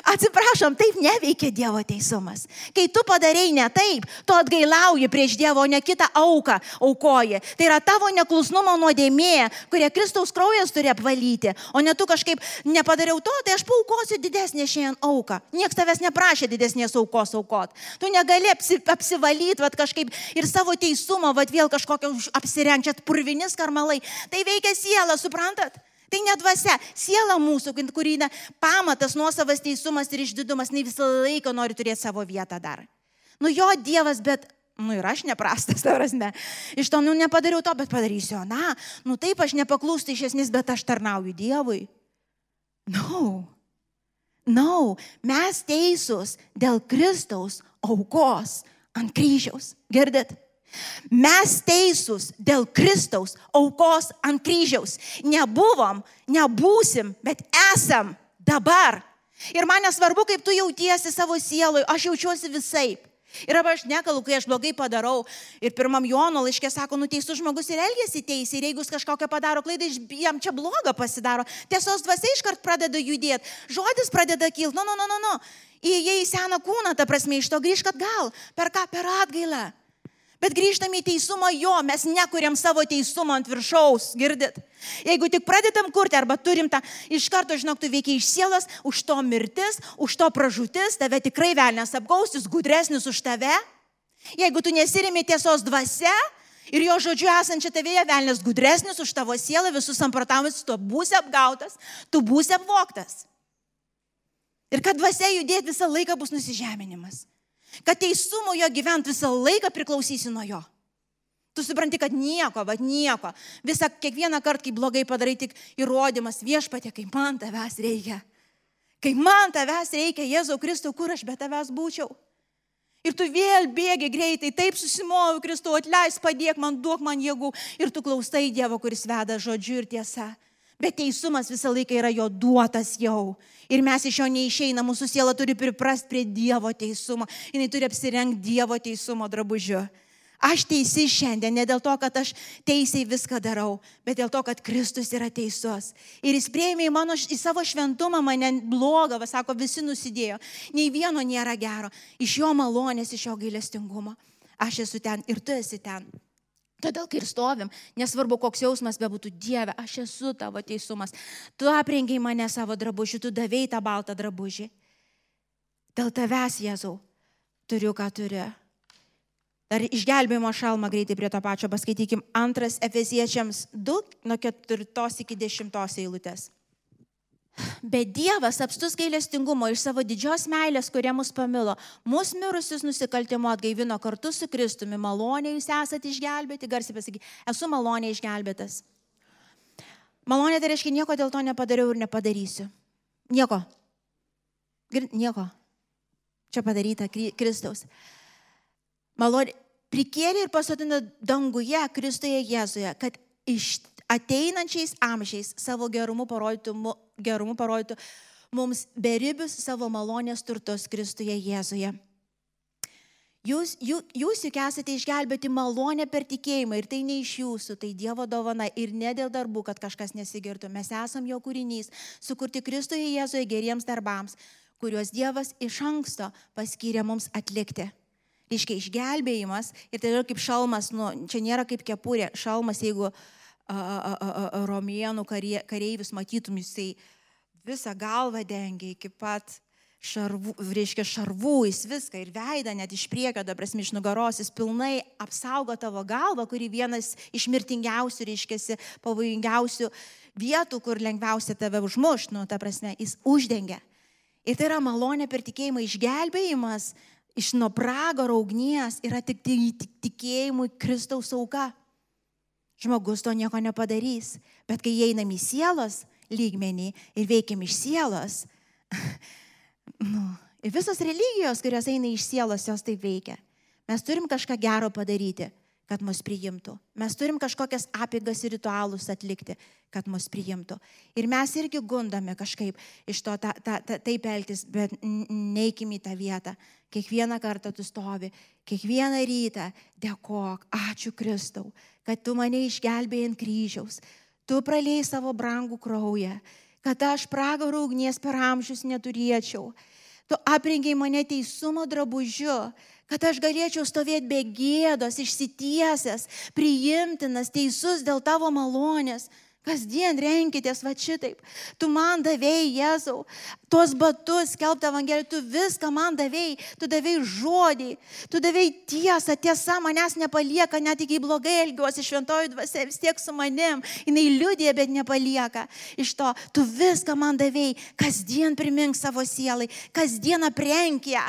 Atsiprašom, taip neveikia Dievo teisumas. Kai tu padarėjai ne taip, tu atgailauji prieš Dievo, ne kitą auką aukoji. Tai yra tavo neklusnumo nuodėmė, kurią Kristaus kraujas turi apvalyti, o ne tu kažkaip nepadariau to, tai aš paukosiu didesnį šiandien auką. Niekas tavęs neprašė didesnės aukos aukot. Tu negali apsi, apsivalyti vat, kažkaip ir savo teisumą, vat, vėl kažkokio apsirenčiat purvinis karmalai. Tai veikia siela, suprantat? Tai ne dvasia, siela mūsų, kurį ne, pamatas, nuosavas teisumas ir išdidumas, ne visą laiką nori turėti savo vietą dar. Nu jo Dievas, bet, nu ir aš neprastas, tavras ne. Iš to, nu nepadariau to, bet padarysiu, na, nu taip aš nepaklūstu iš esmės, bet aš tarnauju Dievui. No. No, mes teisūs dėl Kristaus aukos ant kryžiaus. Girdit? Mes teisūs dėl Kristaus aukos ant kryžiaus. Nebuvom, nebūsim, bet esam dabar. Ir man nesvarbu, kaip tu jautiesi savo sielui, aš jaučiuosi visai. Ir aš nekalu, kai aš blogai padarau. Ir pirmam Jono laiškė sako, nuteisus žmogus ir elgesi teisė. Ir jeigu jis kažkokią padaro klaidą, jam čia blogą pasidaro. Tiesos dvasia iškart pradeda judėti. Žodis pradeda kilti. Nu, nu, nu, nu, nu. Įėjai į seną kūną, ta prasme, iš to grįžk atgal. Per ką? Per atgailą. Bet grįžtame į teisumą jo, mes nekuriam savo teisumą ant viršaus, girdit? Jeigu tik pradedam kurti arba turim tą, iš karto, žinok, tu veikia iš sielos, už to mirtis, už to pražūtis, tave tikrai velnės apgaus, jis gudresnis už tave. Jeigu tu nesirimi tiesos dvasia ir jo žodžiu esančia tavėje, velnės gudresnis už tavo sielą, visus samprotavimus, tu būsi apgautas, tu būsi apvoktas. Ir kad dvasia judėti visą laiką bus nusižeminimas kad teisumo jo gyvent visą laiką priklausysi nuo jo. Tu supranti, kad nieko, bet nieko. Visą kiekvieną kartą, kai blogai padarai, tik įrodymas viešpatė, kai man tavęs reikia. Kai man tavęs reikia, Jėzau Kristau, kur aš be tavęs būčiau. Ir tu vėl bėgi greitai, taip susimoviau, Kristau, atleis, padėk man, duok man jėgų. Ir tu klausai Dievo, kuris veda žodžiu ir tiesa. Bet teisumas visą laiką yra jo duotas jau. Ir mes iš jo neišeina, mūsų siela turi priprasti prie Dievo teisumo, jinai turi apsirengti Dievo teisumo drabužiu. Aš teisi šiandien ne dėl to, kad aš teisiai viską darau, bet dėl to, kad Kristus yra teisus. Ir jis prieimė į, mano, į savo šventumą mane blogą, va, sako, visi nusidėjo. Nei vieno nėra gero. Iš jo malonės, iš jo gailestingumo. Aš esu ten ir tu esi ten. Todėl, kai ir stovim, nesvarbu, koks jausmas bebūtų, Dieve, aš esu tavo teisumas. Tu aprengiai mane savo drabužį, tu davėjai tą baltą drabužį. Dėl tavęs, Jėzau, turiu, ką turiu. Dar išgelbėjimo šalmą greitai prie to pačio paskaitykim. Antras Efeziečiams 2, nuo 4 iki 10 eilutės. Bet Dievas apstus gailestingumo iš savo didžios meilės, kurie mus pamilo, mūsų mirusius nusikaltimo atgaivino kartu su Kristumi. Malonė jūs esate išgelbėti, garsiai pasaky, esu malonė išgelbėtas. Malonė tai reiškia, nieko dėl to nepadariau ir nepadarysiu. Nieko. Nieko. Čia padaryta Kristaus. Malonė prikėlė ir pasodino danguje Kristuje Jėzuje, kad iš ateinančiais amžiais savo gerumu parodytų, gerumu parodytų mums beribius savo malonės turtus Kristuje Jėzuje. Jūs, jūs, jūs juk esate išgelbėti malonę per tikėjimą ir tai ne iš jūsų, tai Dievo dovana ir ne dėl darbų, kad kažkas nesigirtų. Mes esam jo kūrinys, sukurti Kristuje Jėzuje geriems darbams, kuriuos Dievas iš anksto paskyrė mums atlikti. Iškiai išgelbėjimas ir tai yra kaip šalmas, nu, čia nėra kaip kepurė, šalmas, jeigu uh, romėnų kareivius matytum, jisai visą galvą dengia iki pat šarvų, reiškia šarvų, jis viską ir veidą, net iš priekio, dabar prasme, iš nugaros, jis pilnai apsaugo tavo galvą, kuri vienas iš mirtingiausių, reiškia, pavojingiausių vietų, kur lengviausia tave užmuš, nu, ta prasme, jis uždengia. Ir tai yra malonė per tikėjimą išgelbėjimas iš nuo pragaro ugnies yra tik tikėjimui Kristaus auka žmogus to nieko nepadarys. Bet kai einam į sielos lygmenį ir veikiam iš sielos, nu, visos religijos, kurios eina iš sielos, jos taip veikia. Mes turim kažką gero padaryti, kad mus priimtų. Mes turim kažkokias apėgas ir ritualus atlikti, kad mus priimtų. Ir mes irgi gundame kažkaip iš to ta, ta, ta, taip elgtis, bet neįkim į tą vietą. Kiekvieną kartą tu stovi, kiekvieną rytą dėkok, ačiū Kristau, kad tu mane išgelbėjai ant kryžiaus, tu praliai savo brangų kraują, kad aš pragaro ugnies per amžius neturėčiau. Tu aprengiai mane teisumo drabužiu, kad aš galėčiau stovėti be gėdos, išsitiesęs, priimtinas, teisus dėl tavo malonės. Kasdien renkitės va šitaip. Tu man davėjai, Jėzau, tuos batus, skelbtą evangeliją, tu viską man davėjai, tu davėjai žodį, tu davėjai tiesą, tiesa manęs nepalieka, net iki blogai elgiuosi, šventoji dvasia vis tiek su manim, jinai liūdė, bet nepalieka. Iš to, tu viską man davėjai, kasdien primink savo sielai, kasdien aprenk ją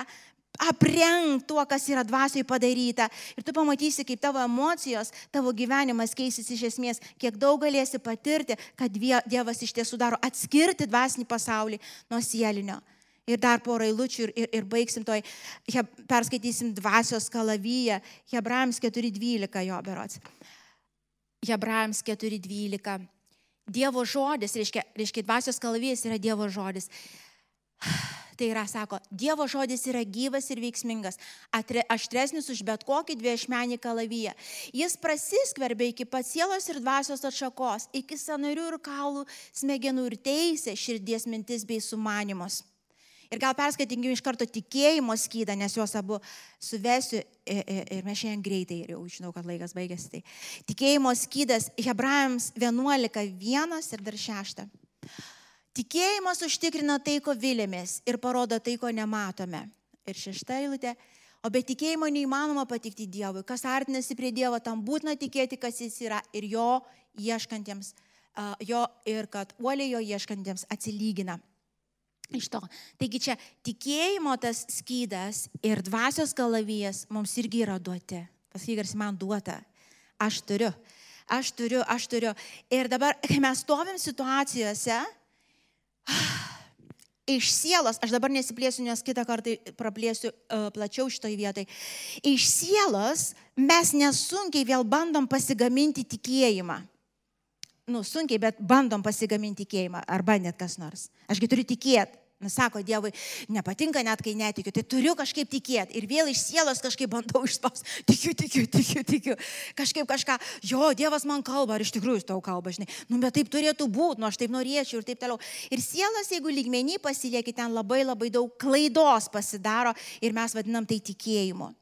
aprenk tuo, kas yra dvasiai padaryta. Ir tu pamatysi, kaip tavo emocijos, tavo gyvenimas keisis iš esmės, kiek daug galėsi patirti, kad Dievas iš tiesų daro atskirti dvasinį pasaulį nuo sielinio. Ir dar porą eilučių ir, ir, ir baigsim toj, he, perskaitysim dvasios kalavyje, Hebrajams 4.12 jo berots. Hebrajams 4.12. Dievo žodis, reiškia, reiškia dvasios kalavyjas yra Dievo žodis. Tai yra, sako, Dievo žodis yra gyvas ir veiksmingas, aštresnis už bet kokį dviešmenį kalavyje. Jis prasiskverbia iki pat sielos ir dvasios atšakos, iki sanarių ir kaulų, smegenų ir teisė, širdies mintis bei sumanimus. Ir gal perskaitinkiu iš karto tikėjimo skydą, nes juos abu suvesiu ir, ir, ir mes šiandien greitai, ir jau žinau, kad laikas baigėsi. Tai tikėjimo skydas Hebrajams 11, 1 ir dar 6. Tikėjimas užtikrina tai, ko vilėmės ir parodo tai, ko nematome. Ir šešta eilutė. O be tikėjimo neįmanoma patikti Dievui. Kas artinasi prie Dievo, tam būtina tikėti, kas jis yra ir jo ieškantiems, jo ir kad uoliai jo ieškantiems atsilygina iš to. Taigi čia tikėjimo tas skydas ir dvasios galavijas mums irgi yra duoti. Pasakyk, man duota. Aš turiu. Aš turiu, aš turiu. Ir dabar, kai mes stovim situacijose, iš sielos, aš dabar nesiplėsiu, nes kitą kartą praplėsiu uh, plačiau šitoj vietai, iš sielos mes nesunkiai vėl bandom pasigaminti tikėjimą nu, sunkiai, bet bandom pasigaminti tikėjimą, arba net kas nors. Ašgi turiu tikėti. Nusako Dievui, nepatinka net kai netikiu, tai turiu kažkaip tikėti. Ir vėl iš sielos kažkaip bandau išspaus. Tikiu, tikiu, tikiu, tikiu. Kažkaip kažką, jo, Dievas man kalba, ar iš tikrųjų jis tau kalba, žinai. Nu, bet taip turėtų būti, nu, aš taip norėčiau ir taip toliau. Ir sielos, jeigu lygmenį pasilieki, ten labai labai daug klaidos pasidaro ir mes vadinam tai tikėjimu.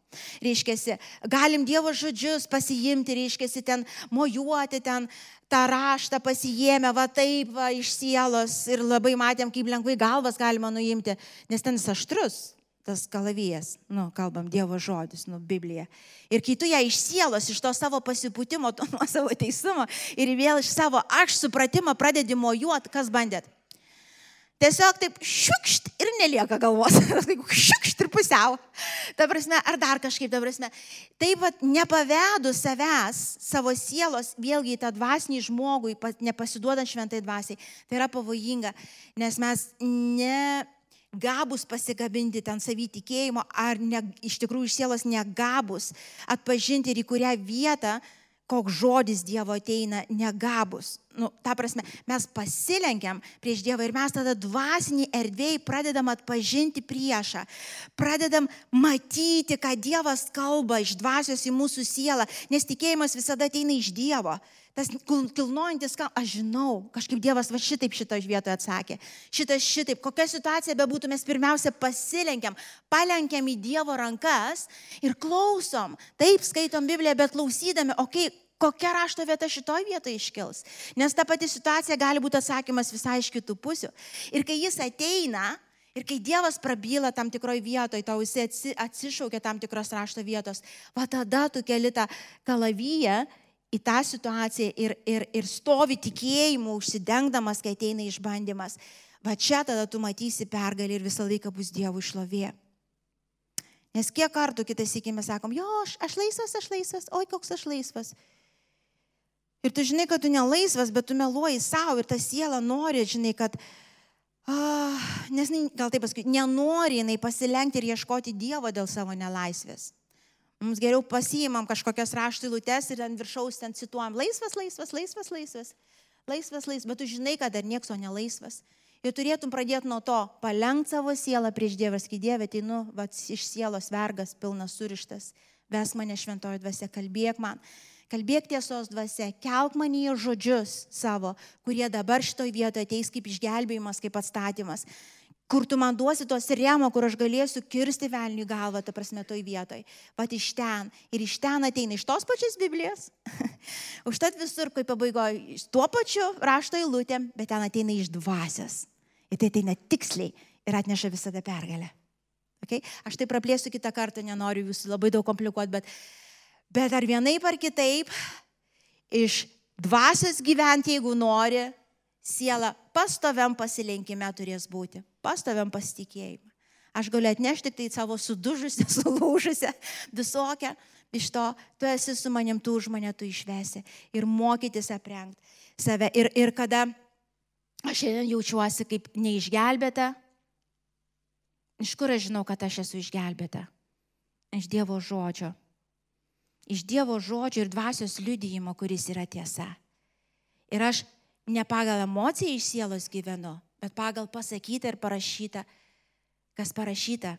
Reiškia, galim Dievo žodžius pasiimti, reiškia, ten mojuoti, ten tą raštą pasijėmę, va taip, va, iš sielos ir labai matėm, kaip lengvai galvas galima nuimti, nes ten aštrus, tas kalavijas, nu, kalbam Dievo žodis, nu, Biblija. Ir kai tu ją iš sielos, iš to savo pasipūtimo, to nuo savo teisumo ir vėl iš savo aš supratimo pradedi mojuoti, kas bandėt. Tiesiog taip šiukšt ir nelieka galvos. šiukšt ir pusiau. Ta prasme, ar dar kažkaip, ta prasme. Taip pat nepavedu savęs, savo sielos, vėlgi tą dvasinį žmogų, nepasiduodant šventai dvasiai. Tai yra pavojinga, nes mes ne gabus pasigabinti ten savį tikėjimo, ar ne, iš tikrųjų iš sielos negabus atpažinti ir į kurią vietą koks žodis Dievo ateina negabus. Nu, ta prasme, mes pasilenkiam prieš Dievą ir mes tada dvasinį erdvėjai pradedam atpažinti priešą. Pradedam matyti, ką Dievas kalba iš dvasios į mūsų sielą, nes tikėjimas visada ateina iš Dievo. Tas kilnojantis, ką aš žinau, kažkaip Dievas va šitaip šitoje vietoje atsakė. Šitas šitaip, kokia situacija bebūtų, mes pirmiausia pasilenkiam, palenkiam į Dievo rankas ir klausom. Taip skaitom Bibliją, bet klausydami, okei, okay, kokia rašto vieta šitoj vietoje iškils. Nes ta pati situacija gali būti atsakymas visai iš kitų pusių. Ir kai jis ateina, ir kai Dievas prabyla tam tikroje vietoje, tau jis atsišaukia tam tikros rašto vietos, va tada tu keli tą kalavyje į tą situaciją ir, ir, ir stovi tikėjimu, užsidengdamas, kai ateina išbandymas. Va čia tada tu matysi pergalį ir visą laiką bus Dievo išlovė. Nes kiek kartų kitais įkime sakom, jo, aš, aš laisvas, aš laisvas, oi koks aš laisvas. Ir tu žinai, kad tu nelaisvas, bet tu meluoji savo ir ta siela nori, žinai, kad, ah, nes gal taip pasakyti, nenori jinai pasilenkti ir ieškoti Dievo dėl savo nelaisvės. Mums geriau pasiimam kažkokias raštų lūtes ir ant viršaus ten cituojam laisvas, laisvas, laisvas, laisvas, laisvas, laisvas, bet tu žinai, kad dar nieks o nelaisvas. Ir turėtum pradėti nuo to, palenk savo sielą prieš Dievą, kai Dieve, tai nu, va, iš sielos vergas, pilnas surištas, ves mane šventojo dvasia, kalbėk man. Kalbėk tiesos dvasia, kelk manyje žodžius savo, kurie dabar šitoje vietoje ateis kaip išgelbėjimas, kaip atstatymas. Kur tu man duosi tos remo, kur aš galėsiu kirsti velnių galvą, ta prasme, toj vietoj. Pat iš ten. Ir iš ten ateina iš tos pačios Biblijos. Užtat visur, kai pabaigoju, tuo pačiu rašto eilutėm, bet ten ateina iš dvasios. Ir tai ateina tiksliai ir atneša visada pergalę. Okay? Aš tai praplėsiu kitą kartą, nenoriu jūsų labai daug komplikuoti, bet Bet ar vienaip ar kitaip, iš dvasios gyventi, jeigu nori, siela pastoviam pasilenkime turės būti, pastoviam pasitikėjimą. Aš galiu atnešti tai savo sudužusią, sulūžusią, visokią, iš to tu esi su manim, tu už mane tu išvesi ir mokytis aprengti save. Ir, ir kada aš šiandien jaučiuosi kaip neišgelbėta, iš kur aš žinau, kad aš esu išgelbėta? Iš Dievo žodžio iš Dievo žodžio ir dvasios liudyjimo, kuris yra tiesa. Ir aš ne pagal emociją iš sielos gyvenu, bet pagal pasakytą ir parašytą, kas parašyta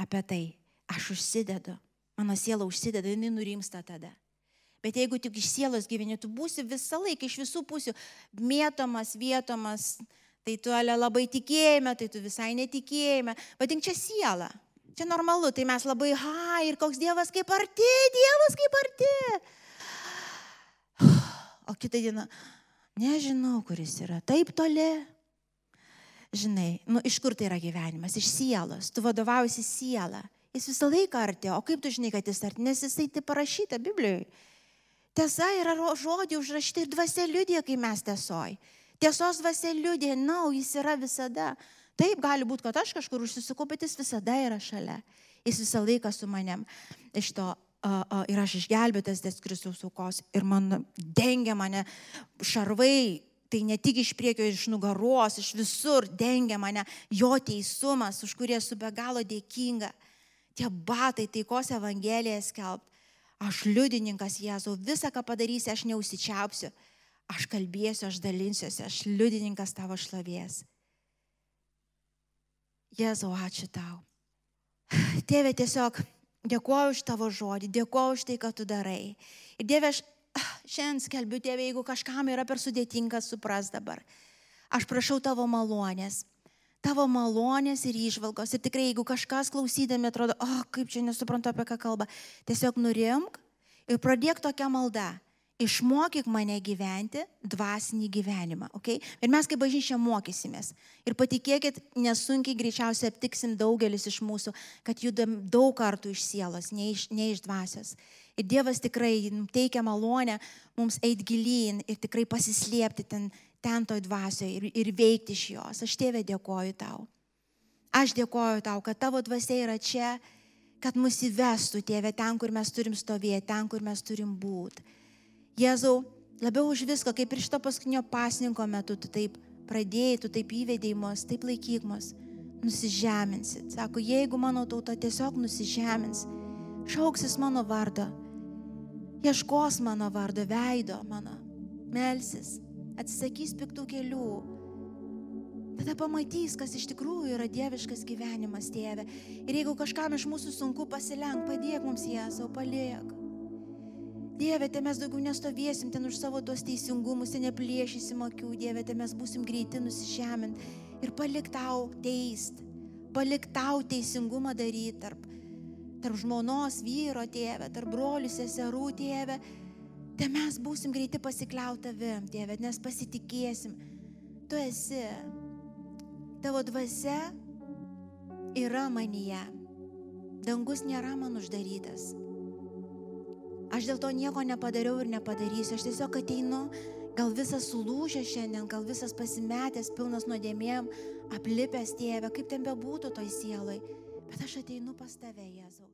apie tai. Aš užsidedu, mano siela užsideda, jinai nurimsta tada. Bet jeigu tik iš sielos gyveni, tu būsi visą laiką iš visų pusių mėtomas, vietomas, Tai tu ale labai tikėjime, tai tu visai netikėjime. Vadink čia siela. Čia normalu, tai mes labai, ha, ir koks Dievas kaip arti, Dievas kaip arti. O kitą dieną, nežinau, kuris yra, taip toli. Žinai, nu iš kur tai yra gyvenimas? Iš sielos. Tu vadovausi sielą. Jis visą laiką arti. O kaip tu žinai, kad jis arti? Nes jisai tai parašyta Biblijoje. Tiesa yra žodį užrašyti ir dvasia liudija, kai mes tiesoj. Tiesos dvasia liudija, na, no, jis yra visada. Taip, gali būti, kad aš kažkur užsisukau, bet jis visada yra šalia. Jis visą laiką su manim. Iš to ir aš išgelbėtas dėl Kristaus aukos ir man dengia mane šarvai, tai ne tik iš priekio, iš nugaros, iš visur dengia mane jo teisumas, už kurį esu be galo dėkinga. Tie batai taikos Evangeliją skelbt. Aš liudininkas Jėzau, visą, ką padarysi, aš neusičiaupsiu. Aš kalbėsiu, aš dalinsiuosi, aš liudininkas tavo šlovės. Jėzau, ačiū tau. Tėve, tiesiog dėkuoju už tavo žodį, dėkuoju už tai, ką tu darai. Ir Dieve, aš šiandien skelbiu, Tėve, jeigu kažkam yra per sudėtinga supras dabar. Aš prašau tavo malonės, tavo malonės ir išvalgos. Ir tikrai, jeigu kažkas klausydami atrodo, o, oh, kaip čia nesuprantu apie ką kalba, tiesiog nurimk ir pradėk tokią maldą išmokyk mane gyventi dvasinį gyvenimą. Okay? Ir mes kaip bažnyčia mokysimės. Ir patikėkit, nesunkiai greičiausiai aptiksim daugelis iš mūsų, kad judam daug kartų iš sielos, ne iš, ne iš dvasios. Ir Dievas tikrai teikia malonę mums eiti gilyn ir tikrai pasislėpti ten, ten toj dvasioje ir, ir veikti iš jos. Aš tėvė dėkoju tau. Aš dėkoju tau, kad tavo dvasia yra čia, kad mus įvestų, tėvė, ten, kur mes turim stovėti, ten, kur mes turim būti. Jėzau, labiau už viską, kaip ir šito paskutinio pasninko metu, tu taip pradėjai, tu taip įvedėjai mus, taip laikyk mus, nusižeminsit. Sako, jeigu mano tauta tiesiog nusižemins, šauksis mano vardo, ieškos mano vardo, veido mano, melsis, atsisakys piktų kelių, tada pamatys, kas iš tikrųjų yra dieviškas gyvenimas, tėve. Ir jeigu kažkam iš mūsų sunku pasilenk, padėk mums Jėzau, paliek. Dieve, te mes daugiau nestovėsim ten už savo tuos teisingumus, te neplėšysim akių, Dieve, te mes busim greiti nusižemint. Ir palik tau teist, palik tau teisingumą daryti tarp, tarp žmonos, vyro, tėve, tarp brolių, seserų, tėve. Te mes busim greiti pasikliauti tavim, tėve, nes pasitikėsim. Tu esi, tavo dvasia yra manyje. Dangus nėra man uždarytas. Aš dėl to nieko nepadariau ir nepadarysiu. Aš tiesiog ateinu, gal visas sulūžęs šiandien, gal visas pasimetęs, pilnas nuodėmėm, aplipęs tėvę, kaip ten bebūtų toj sielai. Bet aš ateinu pas tave, Jėzau.